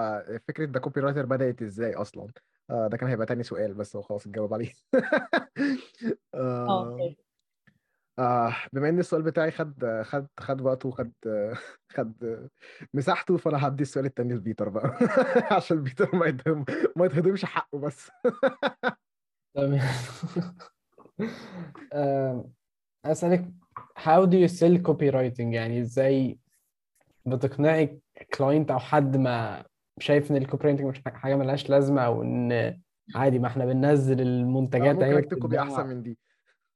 فكرة ده copywriter بدأت إزاي أصلا؟ آه ده كان هيبقى تاني سؤال بس هو خلاص اتجاوب عليه. [laughs] آه آه بما إن السؤال بتاعي خد خد خد وقته وخد [laughs] خد مساحته فأنا هدي السؤال التاني لبيتر بقى. عشان بيتر ما يتهم ما يتهضمش حقه بس. تمام. أسألك how do you sell copywriting يعني إزاي بتقنعي client أو حد ما شايف إن ال copywriting مش حاجة ملهاش لازمة أو إن عادي ما إحنا بننزل المنتجات ممكن اكتب copy أحسن من دي.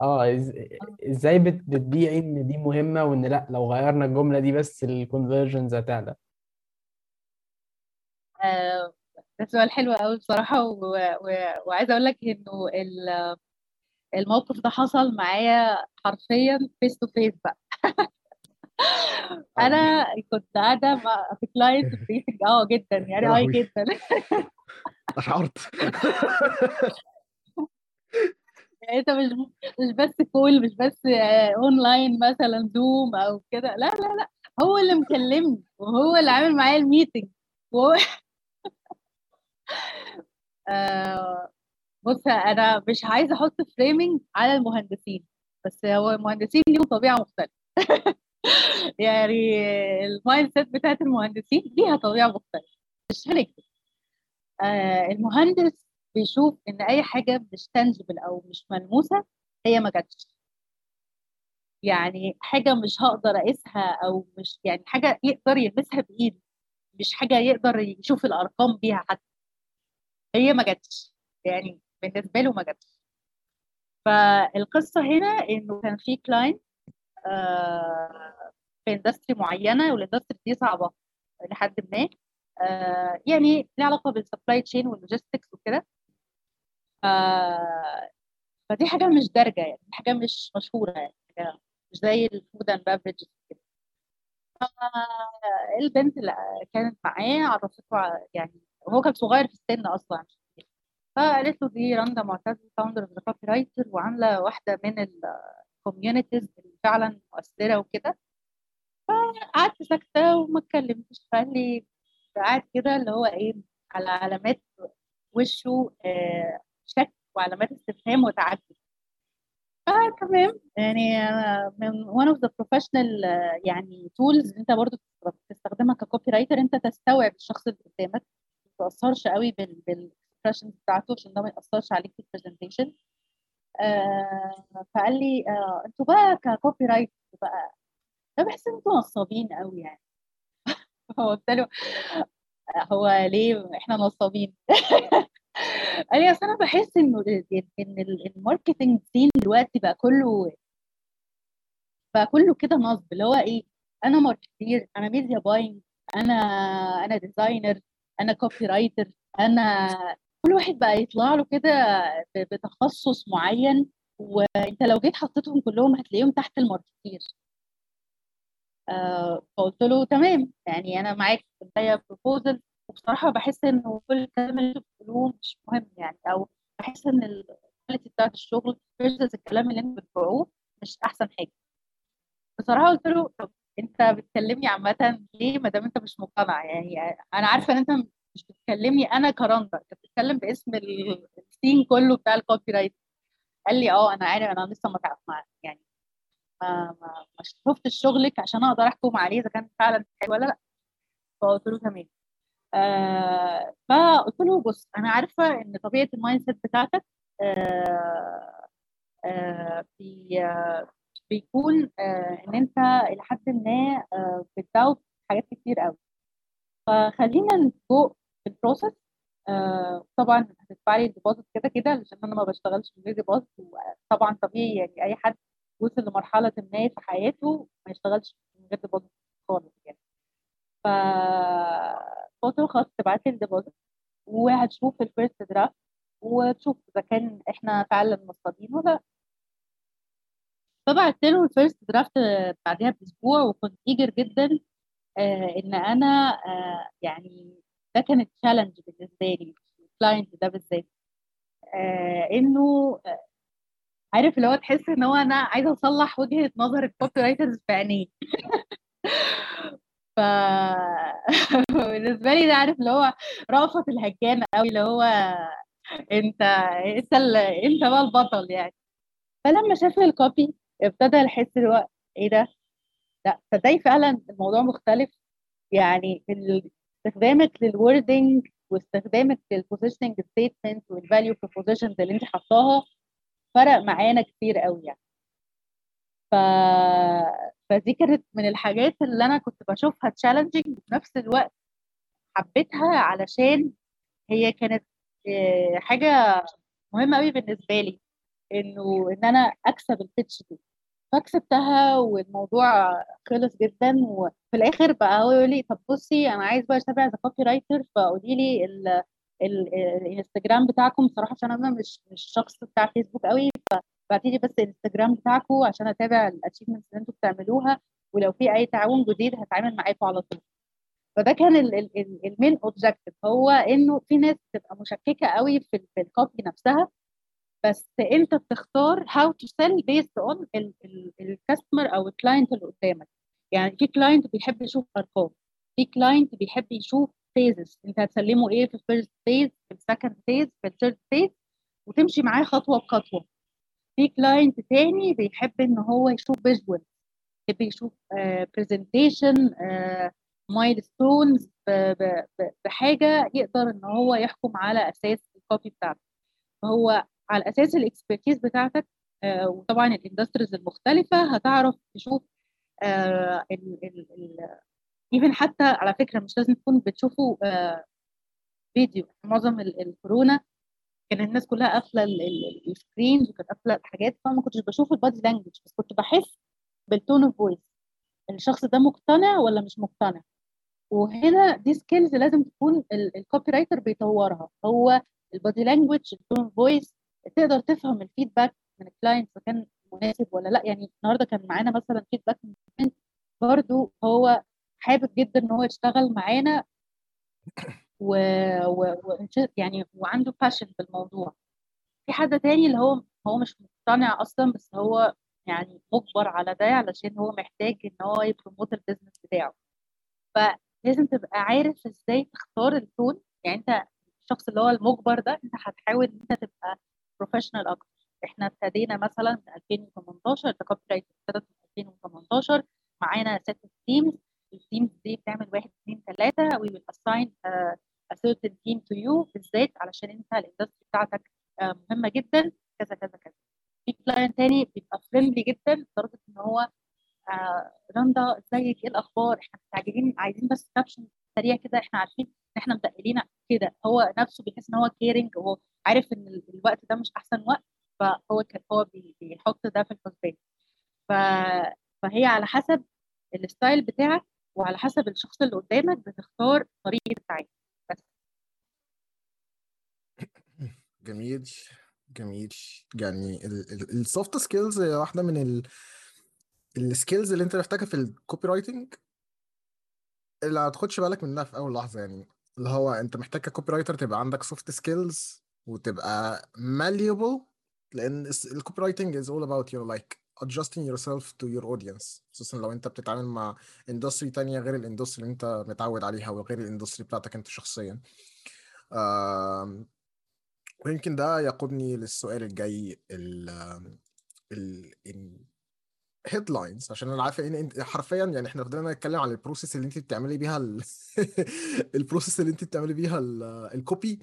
آه إزاي بتبيعي إن دي مهمة وإن لأ؟ لو غيرنا الجملة دي بس ال conversions هتعلى. آه ده سؤال حلو قوي بصراحة و... و... وعايزة أقول لك إنه الموقف ده حصل معايا حرفيا face to face بقى. أنا كنت قاعدة مع في client briefing آه جدا يعني high جدا. [laughs] اشعرت. يعني أنت مش مش بس call مش بس اونلاين مثلا زوم أو كده. لا لا لا هو اللي مكلمني وهو اللي عامل معايا ال meeting. وهو [laughs] آه بص أنا مش عايزة أحط framing على المهندسين بس هو المهندسين ليهم طبيعة مختلفة. [laughs] يعني ال mindset بتاعت المهندسين ليها طبيعة مختلفة. مش هنكتب آه المهندس بيشوف إن أي حاجة مش tangible أو مش ملموسة هي ما جاتش. يعني حاجة مش هقدر أقيسها أو مش يعني حاجة يقدر يلمسها بإيده مش حاجة يقدر يشوف الأرقام بيها حتى. هي ما جاتش. يعني بالنسبة له ما جاتش فالقصة هنا إنه كان في client آه في industry معينة وال industry دي صعبة لحد ما آه يعني ليها علاقة بال supply chain وال logistics وكده. فدي حاجة مش دارجة يعني حاجة مش مشهورة يعني حاجة مش زي ال food and beverage كده البنت اللي كانت معاه عرفته يعني هو كان صغير في السن أصلا. فقالت له دي رندا معتز founder of The Copywriter وعاملة واحدة من ال communities اللي فعلا مؤثرة وكده. فقعدت ساكتة وما اتكلمتش. فقال لي قاعد كده اللي هو إيه على علامات وشه آه شك وعلامات استفهام وتعجب آه تمام يعني من of the professional آه، يعني tools أنت برضو بتستخدمها ك copywriter أنت تستوعب الشخص اللي قدامك. ما تأثرش قوي بال بال expressions بتاعته عشان ده ما يأثرش عليك في ال presentation آه فقال لي آه أنتوا بقى ك copywriter بقى أنا بحس إن أنتوا نصابين قوي يعني. [laughs] قلت له هو ليه إحنا نصابين؟ [laughs] قال لي أصل أنا بحس إنه إن ال marketing scene دلوقتي بقى كله بقى كله كده نصب. اللي هو إيه؟ أنا marketer أنا media buying أنا أنا designer أنا copywriter أنا كل واحد بقى يطلع له كده بتخصص معين وانت لو جيت حطيتهم كلهم هتلاقيهم تحت ال marketer آه فقلت له تمام يعني أنا معاك في proposal وبصراحة بحس إنه كل الكلام اللي أنتوا بتقولوه مش مهم يعني أو بحس إن ال quality بتاعت الشغل versus الكلام اللي أنتوا بتبيعوه مش أحسن حاجة. بصراحة قلت له طب أنت بتكلمني عامة ليه ما دام أنت مش مقتنع؟ يعني أنا عارفة إن أنت مش بتكلمني أنا كرندا أنت بتتكلم باسم ال scene كله بتاع ال copywriting قال لي آه أنا عارف أنا لسه ما تعرف يعني ما ما شفتش شغلك عشان أقدر أحكم عليه إذا كان فعلا حلو ولا لأ. فقلت له تمام. آه فقلت له بص أنا عارفة إن طبيعة ال mindset بتاعتك آه آه بي آه بيكون آه إن أنت إلى حد ما آه بتداوت حاجات كتير قوي فخلينا نفوق ال process آه طبعا هتدفع لي ال deposit كده كده علشان أنا ما بشتغلش من غير deposit وطبعا طبيعي يعني أي حد وصل لمرحلة ما في حياته ما يشتغلش من غير deposit خالص يعني. ف له خلاص تبعت لي ال deposit وهتشوف ال first draft وتشوف إذا كان إحنا فعلا مصابين ولا فبعت له ال first draft بعدها بأسبوع وكنت eager جدا آه إن أنا آه يعني ده كانت challenge بالنسبة لي ال client ده بالذات. آه إنه آه عارف اللي هو تحس إن هو أنا عايزة أصلح وجهة نظر ال copywriters في عينيه. [laughs] ف [laughs] بالنسبة لي ده عارف اللي هو رأفت الهجان قوي اللي هو أنت أنت ال... أنت بقى البطل يعني. فلما شاف ال copy ابتدى يحس اللي هو إيه ده؟ لا تصدقي فعلا الموضوع مختلف. يعني استخدامك لل wording واستخدامك لل positioning statement وال value propositions اللي انت حطاها فرق معانا كتير قوي يعني. ف... فدي كانت من الحاجات اللي أنا كنت بشوفها challenging وفي نفس الوقت حبيتها علشان هي كانت حاجة مهمة قوي بالنسبة لي إنه إن أنا أكسب ال pitch دي. فكسبتها والموضوع خلص جدا وفي الآخر بقى هو يقول لي طب بصي أنا عايز بقى اشتغل as copywriter فقولي لي الإنستجرام بتاعكم. بصراحة عشان أنا مش مش شخص بتاع فيسبوك قوي فبعتي لي بس الإنستجرام بتاعكم عشان أتابع ال achievements اللي أنتم بتعملوها ولو في أي تعاون جديد هتعامل معاكم على طول. فده كان ال main objective هو إنه في ناس بتبقى مشككة قوي في ال copy نفسها. بس انت بتختار how to sell based on ال customer أو ال client اللي قدامك. يعني في client بيحب يشوف أرقام في client بيحب يشوف phases انت هتسلمه إيه في ال first phase في ال second phase في ال third phase وتمشي معاه خطوة بخطوة. في client تاني بيحب إن هو يشوف visual يحب يشوف presentation milestones بحاجة يقدر إن هو يحكم على أساس ال copy بتاعته فهو على أساس ال expertise بتاعتك آه وطبعا ال industries المختلفة هتعرف تشوف آه even حتى على فكرة مش لازم تكون بتشوفوا آه فيديو معظم الكورونا كان الناس كلها قافلة ال screens وكانت قافلة الحاجات فما كنتش بشوف ال body language بس كنت بحس بال tone of voice الشخص ده مقتنع ولا مش مقتنع؟ وهنا دي skills لازم تكون ال copywriter بيطورها. هو ال body language ال tone of voice تقدر تفهم ال feedback من ال client إذا كان مناسب ولا لأ. يعني النهارده كان معانا مثلا feedback من برضو هو حابب جدا إن هو يشتغل معانا و... و... و... يعني وعنده passion في الموضوع في حد تاني اللي هو هو مش مقتنع أصلا بس هو يعني مجبر على ده علشان هو محتاج إن هو ي promote ال business بتاعه. فلازم تبقى عارف إزاي تختار ال tone يعني أنت الشخص اللي هو المجبر ده أنت هتحاول إن أنت تبقى professional أكتر. إحنا ابتدينا مثلا من 2018 ال copywriting ابتدت من 2018 معانا ست teams ال teams دي بتعمل واحد اثنين ثلاثة we will assign certain team to you بالذات علشان أنت ال industry بتاعتك آه، مهمة جدا. كذا كذا كذا. في client تاني بيبقى friendly جدا لدرجة إن هو آه، رندا إزيك؟ إيه الأخبار؟ إحنا مستعجلين عايزين بس caption سريع كده. إحنا عارفين إن إحنا متقلين كده. هو نفسه بيحس إن هو caring وهو عارف إن ال- الوقت ده مش أحسن وقت فهو كان هو بي- بيحط ده في الحسبان. ف... فهي على حسب ال style بتاعك وعلى حسب الشخص اللي قدامك بتختار طريقه التعامل. بس. [coughs] جميل جميل. يعني ال soft skills هي واحدة من ال skills اللي أنت محتاجها في ال copywriting اللي هتاخدش بالك منها في أول لحظة يعني اللي هو أنت محتاج ك copywriter تبقى عندك soft skills وتبقى malleable لأن ال copywriting is all about you like adjusting yourself to your audience. خصوصا لو أنت بتتعامل مع industry تانية غير ال industry اللي أنت متعود عليها وغير ال industry بتاعتك أنت شخصيا. آم، ويمكن ده يقودني للسؤال الجاي ال ال headlines عشان أنا عارف إن أنت حرفيا يعني إحنا فضلنا نتكلم عن ال process اللي أنت بتعملي بيها ال... [laughs] ال process اللي أنت بتعملي بيها ال... ال copy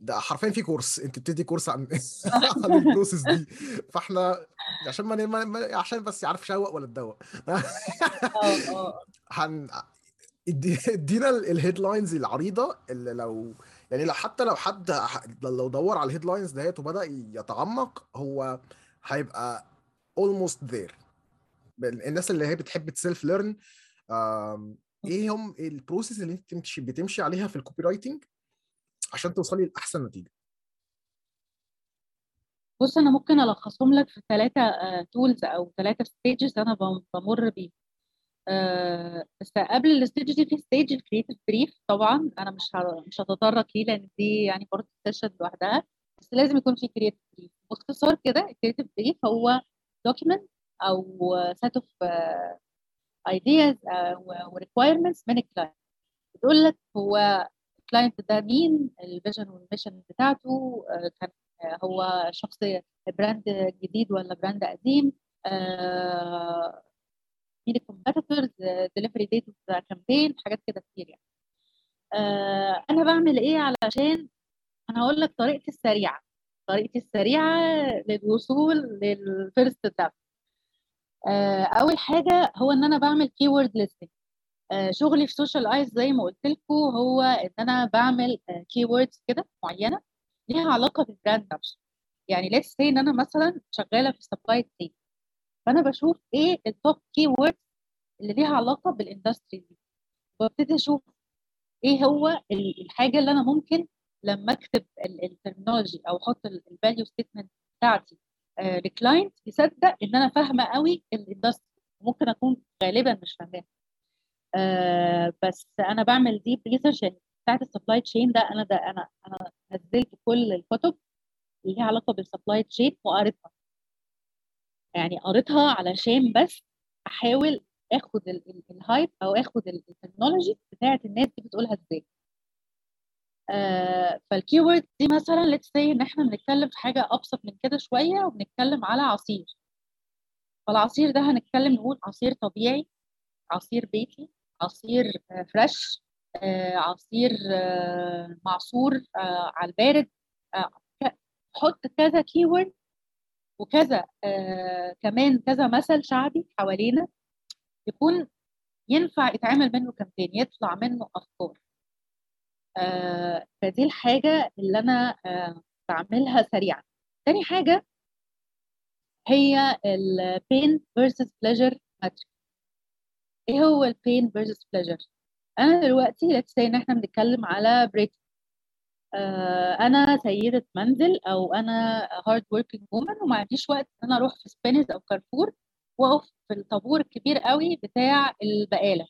ده حرفيا في course أنت بتدي course عن [laughs] عن ال process دي. فإحنا عشان ما, ما... عشان بس يعرف شوق ولا تدوق آه آه. [laughs] هن ادي- ادينا ال headlines العريضة اللي لو يعني لو حتى لو حد لو دور على ال headlines ديت وبدأ يتعمق هو هيبقى almost there. الناس اللي هي بتحب ت self-learn إيه هم ال process اللي أنت بتمشي بتمشي عليها في ال copywriting عشان توصلي لأحسن نتيجة. بص أنا ممكن ألخصهم لك في ثلاثة tools أو ثلاثة stages أنا بم- بمر بيهم. آه، بس قبل ال stage دي في stage ال creative brief طبعا أنا مش مش هتطرق ليه؟ لأن دي يعني برضه session لوحدها. بس لازم يكون في creative brief باختصار كده ال creative brief هو document أو set of ideas و requirements من ال client بتقول لك هو ال client ده مين؟ ال vision وال mission بتاعته آه، كان آه، هو شخص brand جديد ولا brand قديم؟ آه، مين ال competitors delivery date campaign حاجات كده كتير يعني. أنا بعمل إيه علشان أنا هقول لك طريقتي السريعة. طريقتي السريعة للوصول لل first step أول حاجة هو إن أنا بعمل keyword listing شغلي في social ads زي ما قلت لكم هو إن أنا بعمل keywords كده معينة ليها علاقة بال brand نفسه. يعني let's say إن أنا مثلا شغالة في supply chain فأنا بشوف إيه ال top keywords اللي ليها علاقة بال industry دي. وابتدي أشوف إيه هو ال- الحاجة اللي أنا ممكن لما أكتب ال terminology أو أحط ال value statement بتاعتي ل client يصدق إن أنا فاهمة قوي ال industry ممكن أكون غالبا مش فاهماها. آه، بس أنا بعمل deep research يعني بتاعت ال supply chain ده أنا ده أنا أنا نزلت كل الكتب اللي ليها علاقة بال supply chain وقريتها. يعني قريتها علشان بس أحاول آخد ال- ال- ال hype أو آخد ال- ال terminology بتاعت الناس دي بتقولها إزاي. آه فال keyword دي مثلا let's say إن إحنا بنتكلم في حاجة أبسط من كده شوية وبنتكلم على عصير. فالعصير ده هنتكلم نقول عصير طبيعي عصير بيتي. عصير fresh آه، عصير آه، معصور آه، على البارد حط كذا keyword وكذا كمان كذا مثل شعبي حوالينا يكون ينفع يتعمل منه campaign يطلع منه أفكار. فدي الحاجة اللي أنا بعملها سريعا. تاني حاجة هي ال pain versus pleasure matrix. إيه هو ال pain versus pleasure أنا دلوقتي say إن إحنا بنتكلم على بريك آه أنا سيدة منزل أو أنا hard working woman وما عنديش وقت إن أنا أروح في سبينز أو كارفور وأقف في الطابور الكبير قوي بتاع البقالة.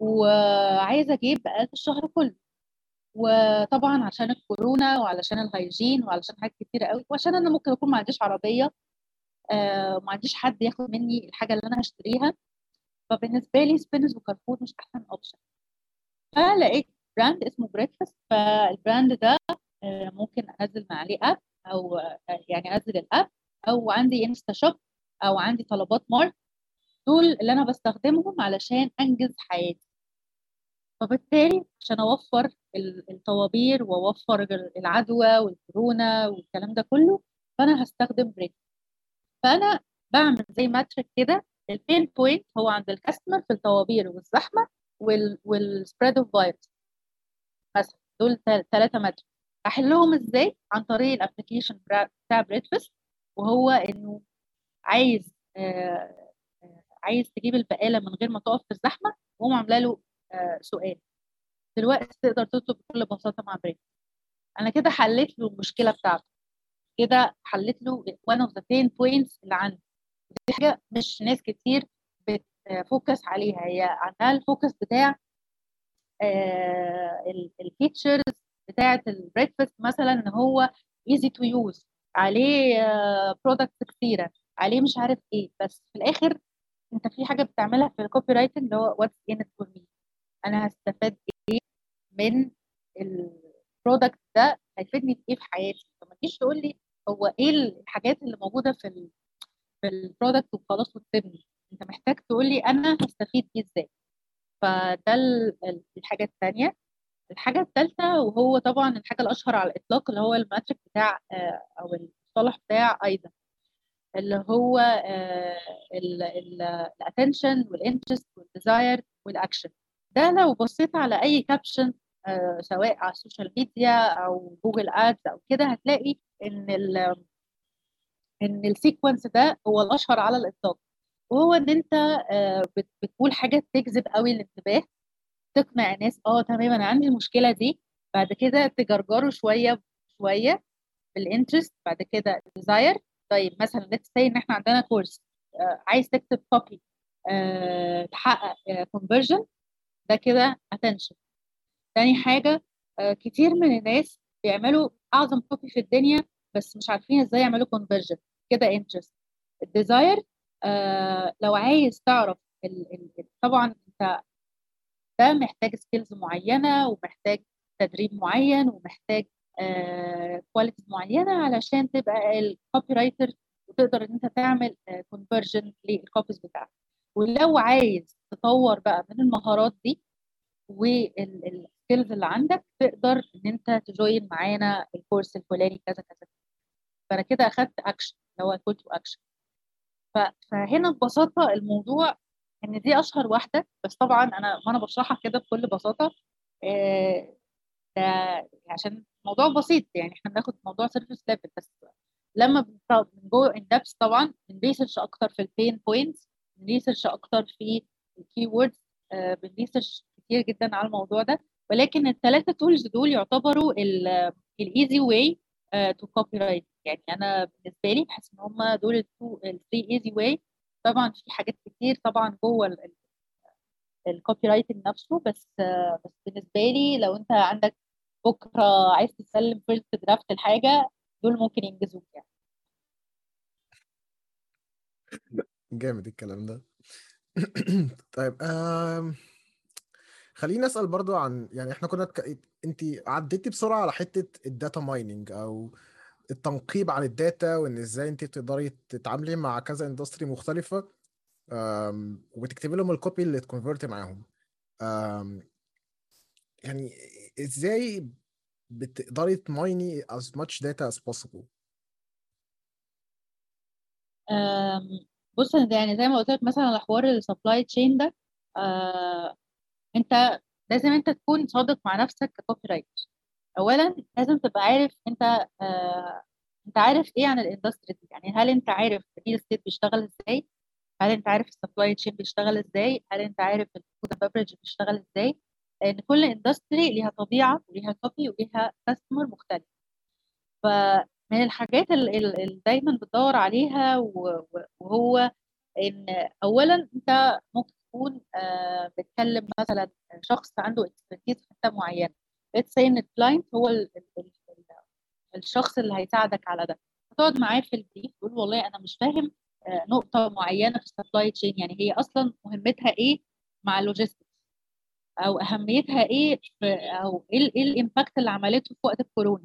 وعايزة أجيب بقالة الشهر كله. وطبعا عشان الكورونا وعلشان ال hygiene وعلشان حاجات كتيرة قوي وعشان أنا ممكن أكون ما عنديش عربية. آه ما عنديش حد ياخد مني الحاجة اللي أنا هشتريها. فبالنسبة لي سبينز وكارفور مش أحسن option فلقيت brand اسمه Breadfast فال brand ده آه، ممكن أنزل من عليه app أو آه، يعني أنزل ال app أو عندي InstaShop أو عندي طلبات مارت دول اللي أنا بستخدمهم علشان أنجز حياتي. فبالتالي عشان أوفر الطوابير وأوفر العدوى والكورونا والكلام ده كله فأنا هستخدم بريك فأنا بعمل زي matrix كده ال pain point هو عند ال customer في الطوابير والزحمة وال spread of virus مثلا دول ثلاثة matrix أحلهم إزاي؟ عن طريق ال application بتاع Breadfast وهو إنه عايز آه عايز تجيب البقالة من غير ما تقف في الزحمة وهم عاملة له آه سؤال. دلوقتي تقدر تطلب بكل بساطة مع بريك أنا كده حليت له المشكلة بتاعته. كده حليت له one of the pain points اللي عنده دي حاجة مش ناس كتير بت focus عليها. هي عندها ال focus بتاع آه ال features بتاعة ال Breadfast مثلا إن هو easy to use عليه products كتيرة عليه مش عارف إيه. بس في الآخر أنت في حاجة بتعملها في ال copywriting اللي هو what's in it for me أنا هستفاد إيه من ال product ده هيفيدني في إيه في حياتي؟ فما تجيش تقول لي هو إيه الحاجات اللي موجودة في ال في ال product وخلاص وتسيبني انت محتاج تقول لي أنا هستفيد بيه إزاي. فده الحاجة الثانية الحاجة الثالثه وهو طبعا الحاجة الأشهر على الإطلاق اللي هو ال matrix بتاع أو المصطلح بتاع AIDA اللي هو الاتنشن والانترست والديزاير والاكشن ده لو بصيت على أي caption سواء على ال social media أو Google Ads أو كده هتلاقي إن إن ال sequence ده هو الأشهر على الإطلاق. وهو إن أنت بتقول حاجة تجذب قوي الانتباه تقنع الناس آه تمام أنا عندي المشكلة دي. بعد كده تجرجره شوية شوية بال interest بعد كده desire طيب مثلا let's say إن إحنا عندنا course آه عايز تكتب copy آه تحقق conversion آه ده كده attention تاني حاجة آه كتير من الناس بيعملوا أعظم copy في الدنيا بس مش عارفين إزاي يعملوا conversion كده interest ال desire آه لو عايز تعرف ال ال طبعا أنت ده محتاج skills معينة ومحتاج تدريب معين ومحتاج qualities آه معينة علشان تبقى ال copywriter وتقدر إن أنت تعمل conversion لل copies بتاعتك. ولو عايز تطور بقى من المهارات دي وال skills اللي عندك تقدر إن أنت to join معانا ال course الفلاني كذا كذا. فأنا كده أخدت اكشن اللي هو call to action فهنا ببساطة الموضوع إن دي أشهر واحدة بس طبعا أنا ما أنا بشرحها كده بكل بساطة آه ده عشان الموضوع بسيط يعني إحنا بناخد موضوع surface level بس لما بن go in depth طبعا بن research أكتر في ال pain points بن research أكتر في ال keywords آه بن research كتير جدا على الموضوع ده. ولكن الثلاثه tools دول يعتبروا ال easy way to copywrite يعني أنا بالنسبة لي بحس إن هم دول ال three easy way طبعا في حاجات كتير طبعا جوه ال copywriting نفسه بس بس بالنسبة لي لو أنت عندك بكرة عايز تسلم first draft الحاجة دول ممكن ينجزوك يعني جامد الكلام ده [coughs] طيب آم... خليني أسأل برضو عن يعني إحنا كنا. انت عديتي بسرعة على حتة ال data mining أو التنقيب عن ال data وإن إزاي انت بتقدري تتعاملي مع كذا industry مختلفة وبتكتبي لهم ال copy اللي ت convert معاهم. يعني إزاي بتقدري ت mine ي as much data as possible بص يعني زي ما قلت لك مثلا على حوار ال supply chain ده آه أنت لازم أنت تكون صادق مع نفسك ك copywriter اولا لازم تبقى عارف أنت آه أنت عارف إيه عن ال industry دي؟ يعني هل أنت عارف ال real estate بيشتغل إزاي؟ هل أنت عارف ال supply chain بيشتغل إزاي؟ هل أنت عارف ال food beverage بيشتغل إزاي؟ لأن كل industry ليها طبيعة وليها copy وليها customer مختلف. فمن الحاجات اللي دايما بتدور عليها وهو إن اولا أنت ممكن تكون آه بتكلم مثلا شخص عنده expertise في حتة معينة. let's say ان ال client هو ال ال ال الشخص اللي هيساعدك على ده. تقعد معاه في ال brief تقول والله أنا مش فاهم آه نقطة معينة في ال supply chain يعني هي أصلا مهمتها إيه مع ال logistics أو أهميتها إيه في أو إيه ال impact اللي عملته في وقت الكورونا؟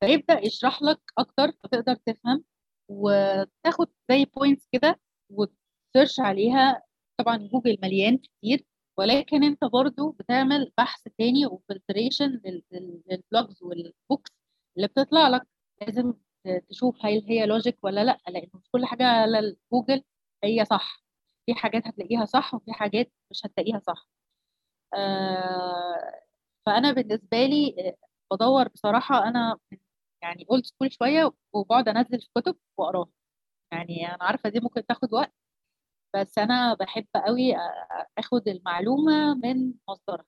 فيبدأ يشرح لك أكتر فتقدر تفهم وتاخد زي points كده وت search عليها. طبعا جوجل مليان كتير. ولكن انت برضو بتعمل بحث تاني و filtration لل blogs وال books اللي بتطلع لك. لازم تشوف هل هي logic ولا لأ لأن مش كل حاجة على جوجل هي صح. في حاجات هتلاقيها صح وفي حاجات مش هتلاقيها صح. آه فأنا بالنسبة لي آه، بدور بصراحة أنا يعني old school شوية وبقعد أنزل في كتب وأقراها. يعني أنا عارفة دي ممكن تاخد وقت بس أنا بحب قوي آخد المعلومة من مصدرها.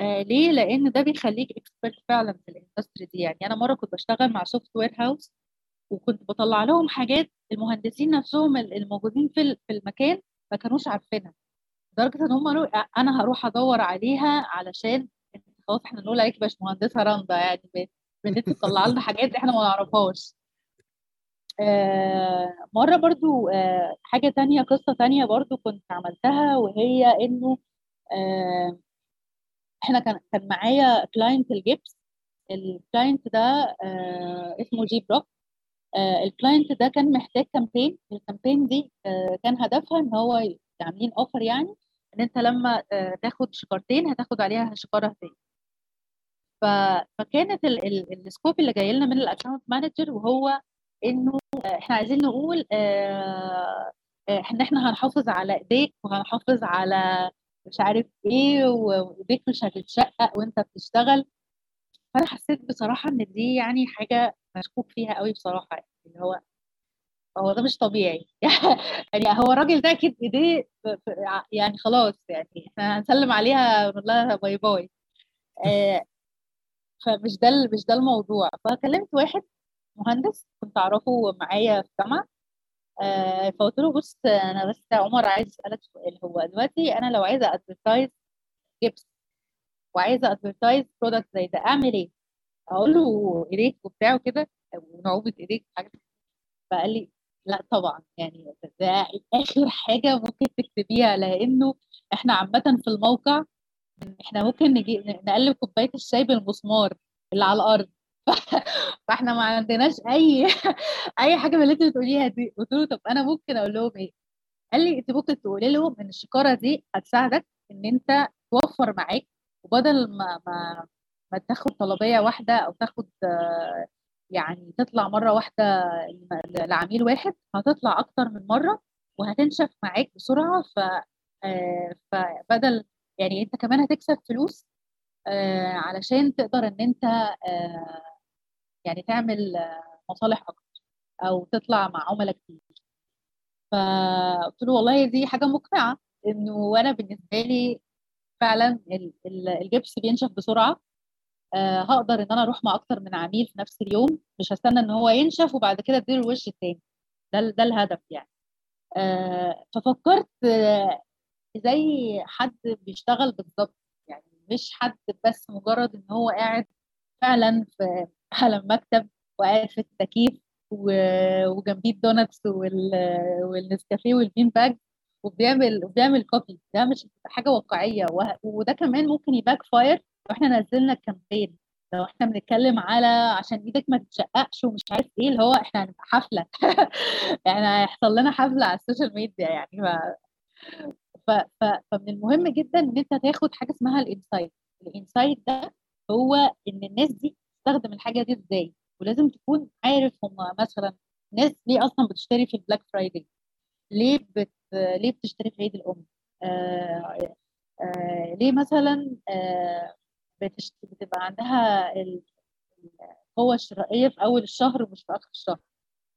آه ليه؟ لأن ده بيخليك expert فعلا في ال industry دي. يعني أنا مرة كنت بشتغل مع software house وكنت بطلع لهم حاجات المهندسين نفسهم الموجودين في في المكان ما كانوش عارفينها. لدرجة إن هم قالوا أنا هروح أدور عليها علشان خلاص إحنا نقول عليك باش مهندسة رندا يعني تطلع لنا حاجات إحنا ما نعرفهاش. مرة برضو آه حاجة تانية قصة تانية برضو كنت عملتها وهي إنه آه إحنا كان كان معايا client الجبس. ال client ده آه اسمه جي بروك آه ال client ده كان محتاج campaign ال campaign دي آه كان هدفها إن هو عاملين offer يعني إن أنت لما آه تاخد شكارتين هتاخد عليها شكاره هديه. فكانت ال scope اللي جاي لنا من ال account manager وهو إنه إحنا عايزين نقول آه إحنا إحنا هنحافظ على إيديك وهنحافظ على مش عارف إيه وإيديك مش هتتشقق وأنت بتشتغل. فأنا حسيت بصراحة إن دي يعني حاجة مشكوك فيها قوي بصراحة يعني اللي هو هو ده مش طبيعي. [laughs] يعني هو الراجل ده أكيد إيديه يعني خلاص يعني إحنا هنسلم عليها ونقول لها bye bye. آه فمش ده مش ده الموضوع. فكلمت واحد مهندس كنت أعرفه معايا في الجامعة. آه فقلت له بص أنا بس عمر عايز أسألك سؤال. هو دلوقتي أنا لو عايزه advertise جبس وعايزه advertise product زي ده أعمل إيه؟ أقول له إيديك وبتاع وكده ونعومة إيديك حاجة فقال لي لا طبعا يعني ده آخر حاجة ممكن تكتبيها لأنه إحنا عامة في الموقع إحنا ممكن نجي نقلب كوباية الشاي بالمسمار اللي على الأرض. [laughs] فاحنا ما عندناش أي [laughs] أي حاجة من اللي انت بتقوليها دي. قلت له طب أنا ممكن أقول لهم إيه؟ قال لي أنت ممكن تقولي لهم ان الشكارة دي هتساعدك إن أنت توفر معاك وبدل ما ما ما تاخد طلبية واحدة أو تاخد يعني تطلع مرة واحدة لعميل واحد هتطلع أكتر من مرة وهتنشف معاك بسرعة. ف فبدل يعني أنت كمان هتكسب فلوس علشان تقدر إن أنت يعني تعمل مصالح أكتر أو تطلع مع عملاء كتير. فقلت له والله دي حاجة مقنعة إنه أنا بالنسبة لي فعلا الجبس بينشف بسرعة. أه هقدر إن أنا أروح مع أكتر من عميل في نفس اليوم مش هستنى إن هو ينشف وبعد كده أديله الوش التاني. ده ده الهدف يعني. أه ففكرت زي حد بيشتغل بالظبط. يعني مش حد بس مجرد إن هو قاعد فعلا في على المكتب وقاعد في التكييف وجنبيه الدونتس والنسكافيه وال bean bag وبيعمل وبيعمل copy ده مش حاجة واقعية. وده كمان ممكن ي backfire لو إحنا نزلنا ال campaign لو إحنا بنتكلم على عشان إيدك ما تتشققش ومش عارف إيه اللي هو إحنا هنبقى حفلة. إحنا [laughs] هيحصل لنا حفلة على ال social media يعني. ف... ف... فمن المهم جدا إن أنت تاخد حاجة اسمها ال insight. ال insight ده هو إن الناس دي تستخدم الحاجة دي إزاي؟ ولازم تكون عارف هم مثلا ناس ليه أصلا بتشتري في ال Black Friday؟ ليه بت... ليه بتشتري في عيد الأم؟ آه... آه... ليه مثلا آه... بتشت... بتبقى عندها القوة الشرائية في أول الشهر مش في آخر الشهر؟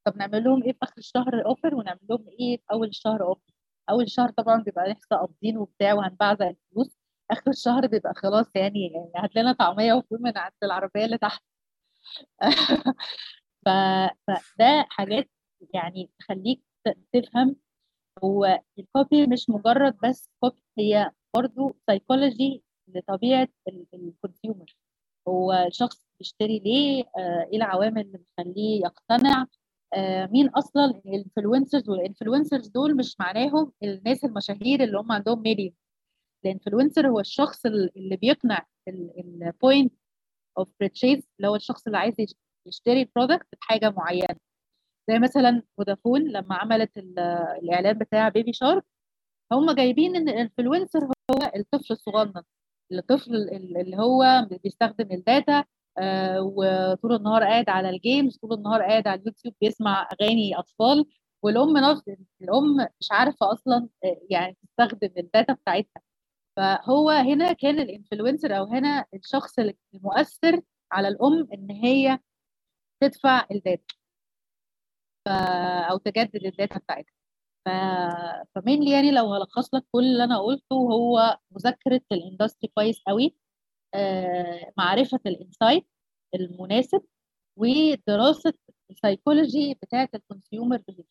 طب نعمل لهم إيه في آخر الشهر offer ونعمل لهم إيه في أول الشهر offer أول الشهر طبعا بيبقى لسه قابضين وبتاع وهنبعزق الفلوس. آخر الشهر بيبقى خلاص يعني, يعني هات لنا طعمية وفول من عند العربية اللي تحت. [laughs] فده حاجات يعني تخليك تفهم. هو ال copy مش مجرد بس copy هي برضو سايكولوجي لطبيعة ال consumer هو الشخص بيشتري ليه؟ آه إيه العوامل اللي بتخليه يقتنع؟ آه مين أصلا ال influencers وال influencers دول مش معناهم الناس المشاهير اللي هم عندهم million ال influencer هو الشخص اللي بيقنع ال point of purchase اللي هو الشخص اللي عايز يشتري product بحاجة معينة. زي مثلا فودافون لما عملت ال- الإعلان بتاع بيبي شارك هم جايبين إن ال influencer هو الطفل الصغنن الطفل ال- اللي هو بيستخدم ال data آه، وطول النهار قاعد على ال games طول النهار قاعد على اليوتيوب بيسمع أغاني أطفال والأم نفس الأم مش عارفة أصلا آه، يعني تستخدم ال data بتاعتها. فهو هنا كان ال influencer أو هنا الشخص المؤثر على الأم إن هي تدفع ال data. أو تجدد ال data بتاعتها. ف... ف mainly يعني لو هلخص لك كل اللي أنا قلته هو مذاكره ال industry كويس قوي آه، معرفة ال insight المناسب ودراسة السايكولوجي بتاعة ال consumer behavior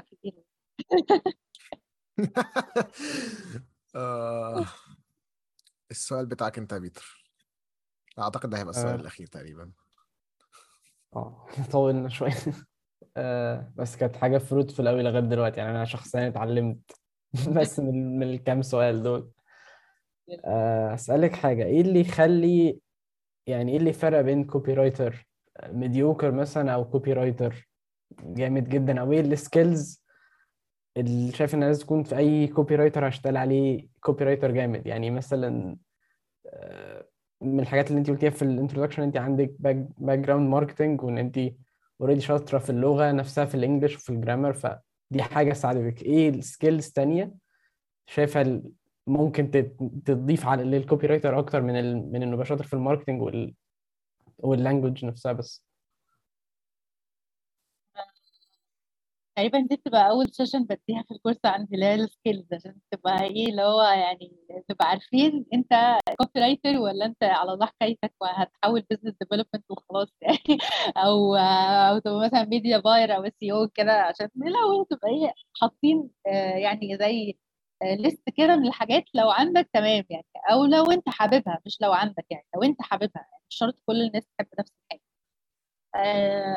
كتير. [laughs] آه، السؤال بتاعك انت يا بيتر. أعتقد ده هيبقى السؤال آه. الأخير تقريبا. آه [laughs] طولنا شوية. آه بس كانت حاجة fruitful أوي لغاية دلوقتي. يعني أنا شخصيا اتعلمت. [laughs] بس من من الكام سؤال دول. آه أسألك حاجة. إيه اللي يخلي يعني إيه اللي فرق بين copywriter mediocre مثلا أو copywriter جامد جدا أو إيه ال skills اللي شايف إنها لازم تكون في أي copywriter هشتغل عليه copywriter جامد. يعني مثلا آه، من الحاجات اللي انت قلتيها في ال introduction انت عندك background marketing وإن انت already شاطرة في اللغة نفسها في ال English وفي ال grammar فدي حاجة ساعدتك إيه ال skills تانية؟ شايفها ممكن تضيف على لل copywriter أكتر من ال... من إنه يبقى شاطر في ال marketing وال وال language نفسها بس. تقريبا دي بتبقى أول session بديها في ال course عندي اللي هي ال skills عشان تبقى إيه اللي هو يعني تبقى عارفين أنت copywriter ولا أنت على الله حكايتك وهتحول business development وخلاص [laughs] يعني أو أو تبقى مثلا media buyer أو S أو كده عشان لو تبقى إيه حاطين آه، يعني زي list كده من الحاجات لو عندك تمام يعني أو لو أنت حاببها مش لو عندك يعني لو أنت حاببها يعني مش شرط كل الناس تحب نفس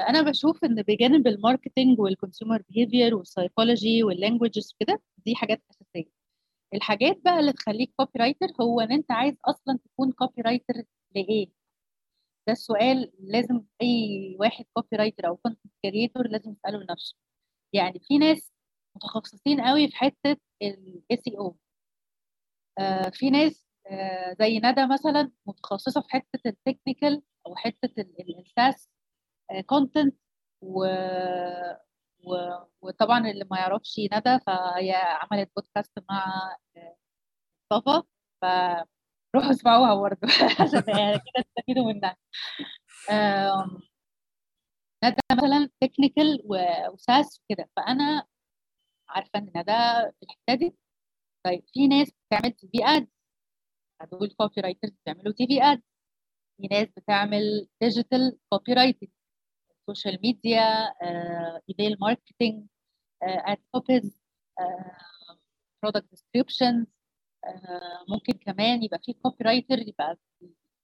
أنا بشوف إن بجانب الماركتنج والكونسيومر بيهيفير والسايكولوجي واللانجوجز كده دي حاجات أساسية. الحاجات بقى اللي تخليك copywriter هو إن أنت عايز أصلا تكون copywriter لإيه؟ ده السؤال لازم أي واحد copywriter أو content creator لازم يسأله لنفسه. يعني في ناس متخصصين قوي في حتة ال SEO في ناس آه، زي ندى مثلا متخصصة في حتة ال technical أو حتة ال SaaS content. و... وطبعا اللي ما يعرفش ندى فهي عملت بودكاست مع مصطفى. فروحوا اسمعوها برضه. [laughs] عشان كده تستفيدوا منها. ندى مثلا technical و SaaS وكده. فأنا عارفة إن ندى في الحتة دي. طيب في ناس بتعمل TV ad دول copywriters بيعملوا TV ad في ناس بتعمل digital copywriting social media email marketing ad copies product descriptions ممكن كمان يبقى في copywriter يبقى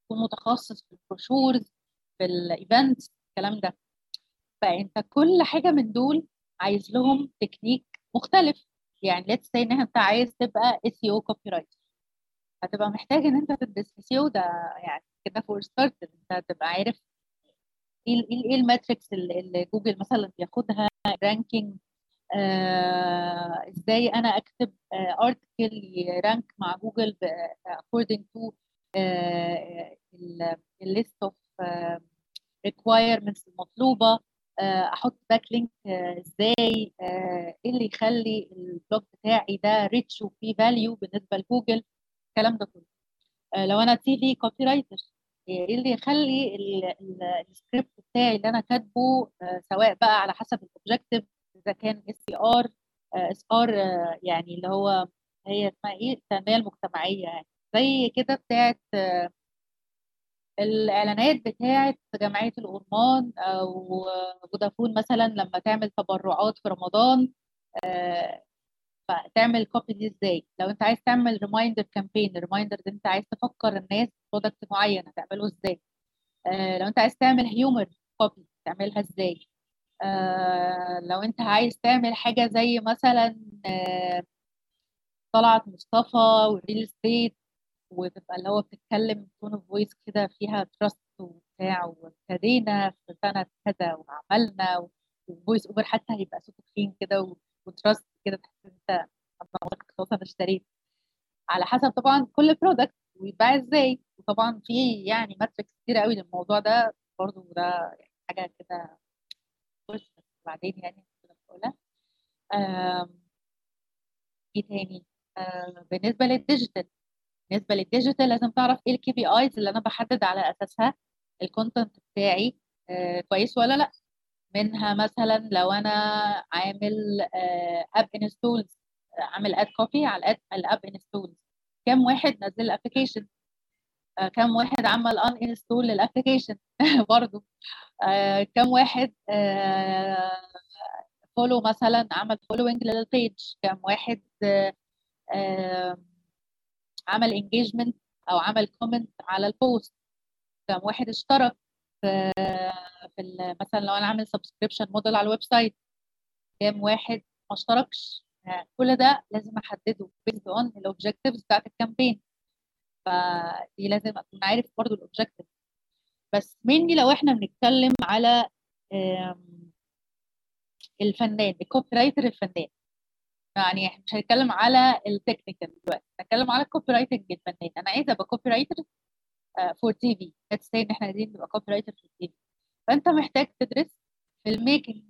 يكون متخصص في ال brochures في ال events الكلام ده. فأنت كل حاجة من دول عايز لهم تكنيك مختلف. يعني let's say إن أنت عايز تبقى SEO copywriter هتبقى محتاج إن أنت تدرس SEO ده يعني كده for start أنت تبقى عارف إيه ال- إيه ال metrics اللي جوجل مثلا بياخدها؟ ranking آه إزاي أنا أكتب article ي rank مع جوجل according to ال list of requirements المطلوبة. آه، أحط backlink إزاي؟ آه، إيه اللي يخلي ال blog بتاعي ده rich وفيه value بالنسبة لجوجل؟ الكلام ده كله. آه، لو أنا TV copywriter إيه اللي يخلي ال- ال- السكريبت بتاعي اللي أنا كاتبه آه، سواء بقى على حسب ال objective إذا كان CSR CSR يعني اللي هو هي اسمها إيه؟ التنمية المجتمعية يعني. زي كده بتاعت آه، الإعلانات بتاعت جمعيه الأورمان أو فودافون مثلا لما تعمل تبرعات في رمضان آه، فتعمل copy دي إزاي؟ لو انت عايز تعمل reminder campaign ال reminder ده انت عايز تفكر الناس product معين هتعمله إزاي؟ آه، لو انت عايز تعمل humor copy تعملها إزاي؟ آه، لو انت عايز تعمل حاجة زي مثلا آه، طلعت مصطفى وال real estate وتبقى اللي هو بتتكلم tone of voice كده فيها trust وبتاع وابتدينا في سنة كذا وعملنا وال voice over حتى هيبقى صوته تخين كده و trust كده تحس أنت خلاص أنا اشتريت. على حسب طبعا كل product ويتباع إزاي. وطبعا في يعني metrics كتير قوي للموضوع ده. برضه ده يعني حاجة كده بعدين يعني نقولها إيه تاني؟ آه بالنسبة لل digital بالنسبة لل digital لازم تعرف إيه ال KPIs اللي أنا بحدد على أساسها. ال content بتاعي. آه كويس ولا لأ؟ منها مثلا لو أنا عامل app installs عامل ad copy على ال app installs كم واحد نزل ال application آه كم واحد عمل uninstall لل application برضه آه كم واحد follow مثلا عمل following لل page كم واحد عمل engagement أو عمل comment على ال post كم واحد اشترك؟ في في مثلا لو أنا عامل subscription model على ال website كام واحد ما اشتركش. كل ده لازم أحدده based on ال objectives بتاعت ال campaign فدي لازم أكون عارف برضو ال objective بس مني لو إحنا بنتكلم على الفنان ال copywriter الفنان. يعني إحنا مش هنتكلم على ال technical دلوقتي هنتكلم على ال copywriting الفنان. أنا عايزة أبقى copywriter for TV let's say إن إحنا عايزين نبقى copywriter for TV فأنت محتاج تدرس filmmaking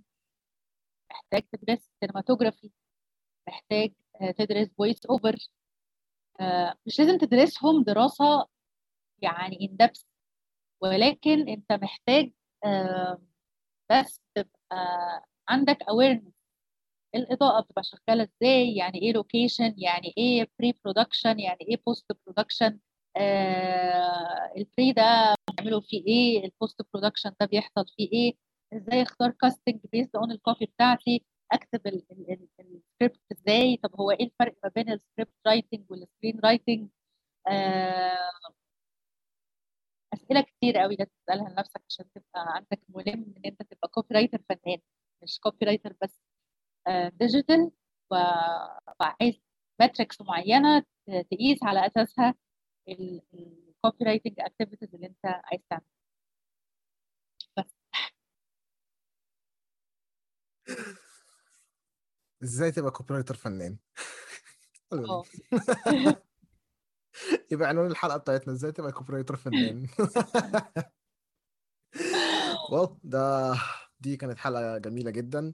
محتاج تدرس cinematography محتاج تدرس voice over مش لازم تدرسهم دراسة يعني in depth ولكن أنت محتاج بس تبقى عندك awareness. الإضاءة بتبقى شغالة إزاي؟ يعني إيه location يعني إيه pre-production يعني إيه post-production آه ال pre ده بيعملوا فيه إيه؟ ال post-production ده بيحصل فيه إيه؟ إزاي اختار casting based on ال copy بتاعتي؟ اكتب السكريبت إزاي؟ طب هو إيه الفرق ما بين ال script writing وال screenwriting آه أسئلة كتير قوي لازم تسألها لنفسك عشان تبقى عندك ملم إن أنت تبقى copywriter فنان مش copywriter بس. digital وعايز metrics معينة تقيس على أساسها. ال copywriting activities اللي انت عايز تعملها بس. إزاي تبقى copywriter فنان [laughs] آه. [laughs] يبقى عنوان الحلقة بتاعتنا إزاي تبقى copywriter فنان؟ [laughs] wow ده دي كانت حلقة جميلة جدا.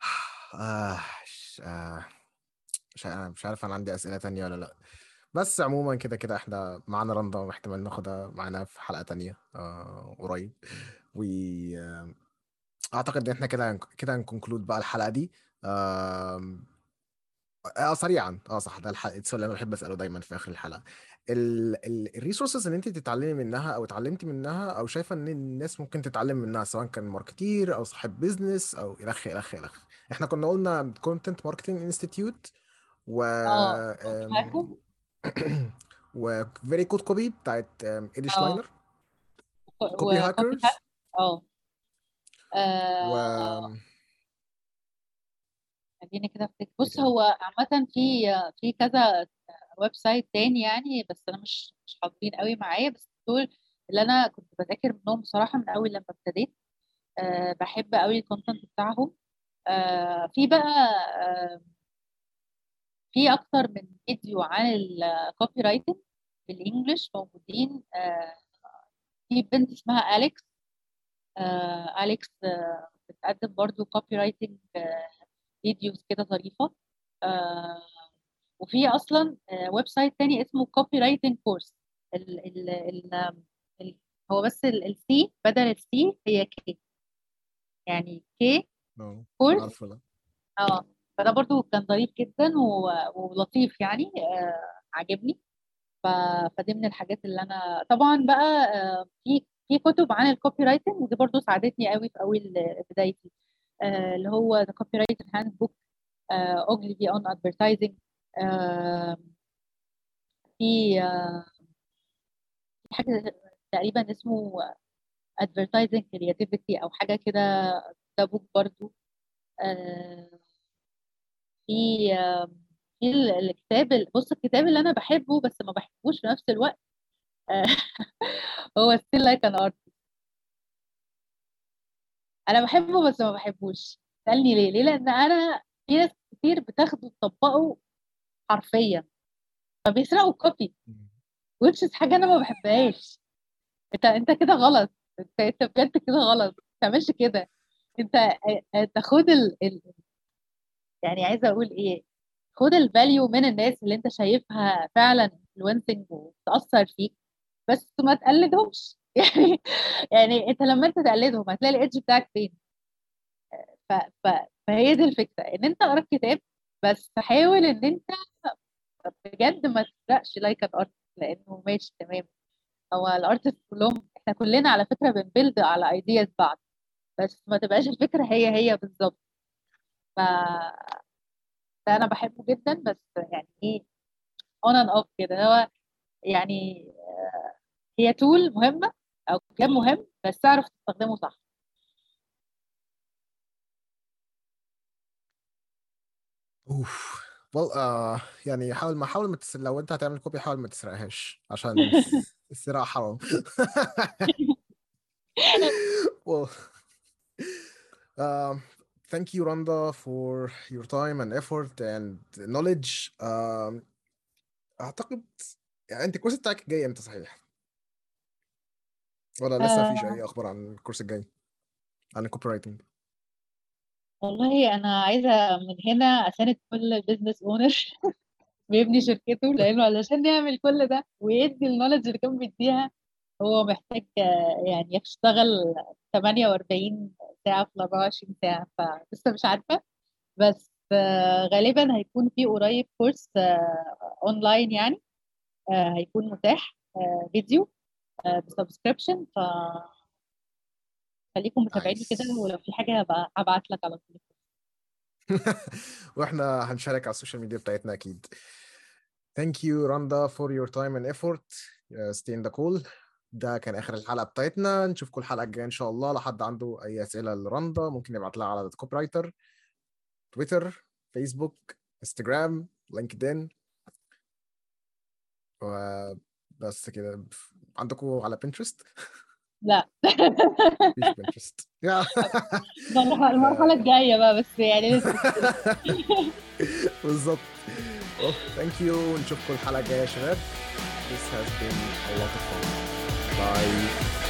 [sighs] آه آه مش عارف أنا عندي أسئلة تانية ولا لأ. بس عموما كده كده إحنا معانا رندا احتمال ناخدها معانا في حلقة تانية آه قريب. و آه أعتقد إن إحنا كده كده هن conclude بقى الحلقة دي. آه آه سريعا. آه صح. ده السؤال اللي أنا بحب أسأله دايما في آخر الحلقة. ال resources اللي أنت تتعلمي منها أو اتعلمتي منها أو شايفة إن الناس ممكن تتعلم منها سواء كان marketer أو صاحب business أو الخ الخ الخ إحنا كنا قلنا Content Marketing Institute و [clears throat] آه و Very Good Copy بتاعت Eddie Shleyner Copyhackers آه. و خليني كده أفتكر. بص كده هو عامة في في كذا website تاني يعني بس أنا مش مش حاضرين قوي معايا. بس دول اللي أنا كنت بذاكر منهم بصراحة من أول لما ابتديت. أه بحب قوي ال content بتاعهم. أه في بقى أه في أكتر من فيديو عن ال copywriting بال English موجودين أه في بنت اسمها أليكس أه أليكس أه بتقدم برضو copywriting videos كده ظريفة آه وفي أصلا آه web site تاني اسمه Kopywriting Kourse هو بس ال C بدل ال C هي K يعني K course آه. فده برضو كان ظريف جدا ولطيف يعني آه عجبني ف... فدي من الحاجات اللي أنا طبعا بقى آه في في كتب عن ال copywriting ودي برضو ساعدتني قوي في أول بدايتي. آه اللي هو the copywriting handbook Ogilvy on advertising في حاجة تقريبا اسمه advertising creativity أو حاجة كده ده بوك برضو آه، في في ال- الكتاب بص الكتاب اللي أنا بحبه بس ما بحبوش في نفس الوقت آه، [laughs] هو still like an artist. أنا بحبه بس ما بحبوش سألني ليه؟ ليه؟ لأن أنا في ناس كتير بتاخده تطبقه حرفيا. فبيسرقوا الكوبي which حاجة أنا ما بحبهاش أنت أنت كده غلط. أنت أنت بجد كده غلط. ما تعملش كده. أنت انت خد ال... ال... يعني عايزة أقول إيه خد ال value من الناس اللي أنت شايفها فعلا influencing وتاثر فيك بس ما تقلدهمش. [laughs] يعني يعني أنت لما أنت تقلدهم هتلاقي ال edge بتاعك فين؟ ف... ف... فهي دي الفكرة إن أنت قرأت كتاب بس حاول إن أنت بجد ما تسرقش like art لأنه ماشي تمام. هو ال artist كلهم إحنا كلنا على فكرة بن build على ideas بعض بس ما تبقاش الفكرة هي هي بالظبط. ف فانا بحبه جدا بس يعني إيه on and off كده. هو يعني آه، هي tool مهمة أو كتاب مهم بس تعرف تستخدمه صح. أوف. Well, uh, يعني حاول ما حاول ما تس... لو أنت هتعمل copy حاول ما تسرقهاش عشان [laughs] السرقة حرام. [laughs] [laughs] Well um, thank you Randa for your time and effort and knowledge. Um, أعتقد يعني أنت ال course بتاعك جاي إمتى صحيح؟ ولا لسه مفيش أي أخبار عن ال course الجاي؟ عن ال copywriting والله أنا عايزة من هنا اساند كل business owner [laughs] بيبني شركته لأنه علشان يعمل كل ده ويدي ال knowledge اللي كان بيديها هو محتاج آه، يعني يشتغل 48 ساعة في 24 ساعة فلسه مش عارفة. بس آه، غالبا هيكون في قريب course online يعني آه، هيكون متاح آه، فيديو ب subscription. ف خليكم متابعيني كده. ولو في حاجة هبقى هبعت لك على طول. [laughs] وإحنا هنشارك على ال social media بتاعتنا أكيد. Thank you Randa for your time and effort. Uh, stay in the call ده كان آخر الحلقة بتاعتنا. نشوفكم الحلقة الجاية إن شاء الله. لو حد عنده أي أسئلة لرندا ممكن يبعت لها على copywriter تويتر فيسبوك انستجرام لينكدين وبس كده. عندكم على بنترست لا. مفيش بنترست [laughs] المرحلة المرحلة الجاية بقى بس يعني لسه. [laughs] بالظبط. thank you نشوفكم الحلقة الجاية يا شباب. This has been a lot of fun. Bye.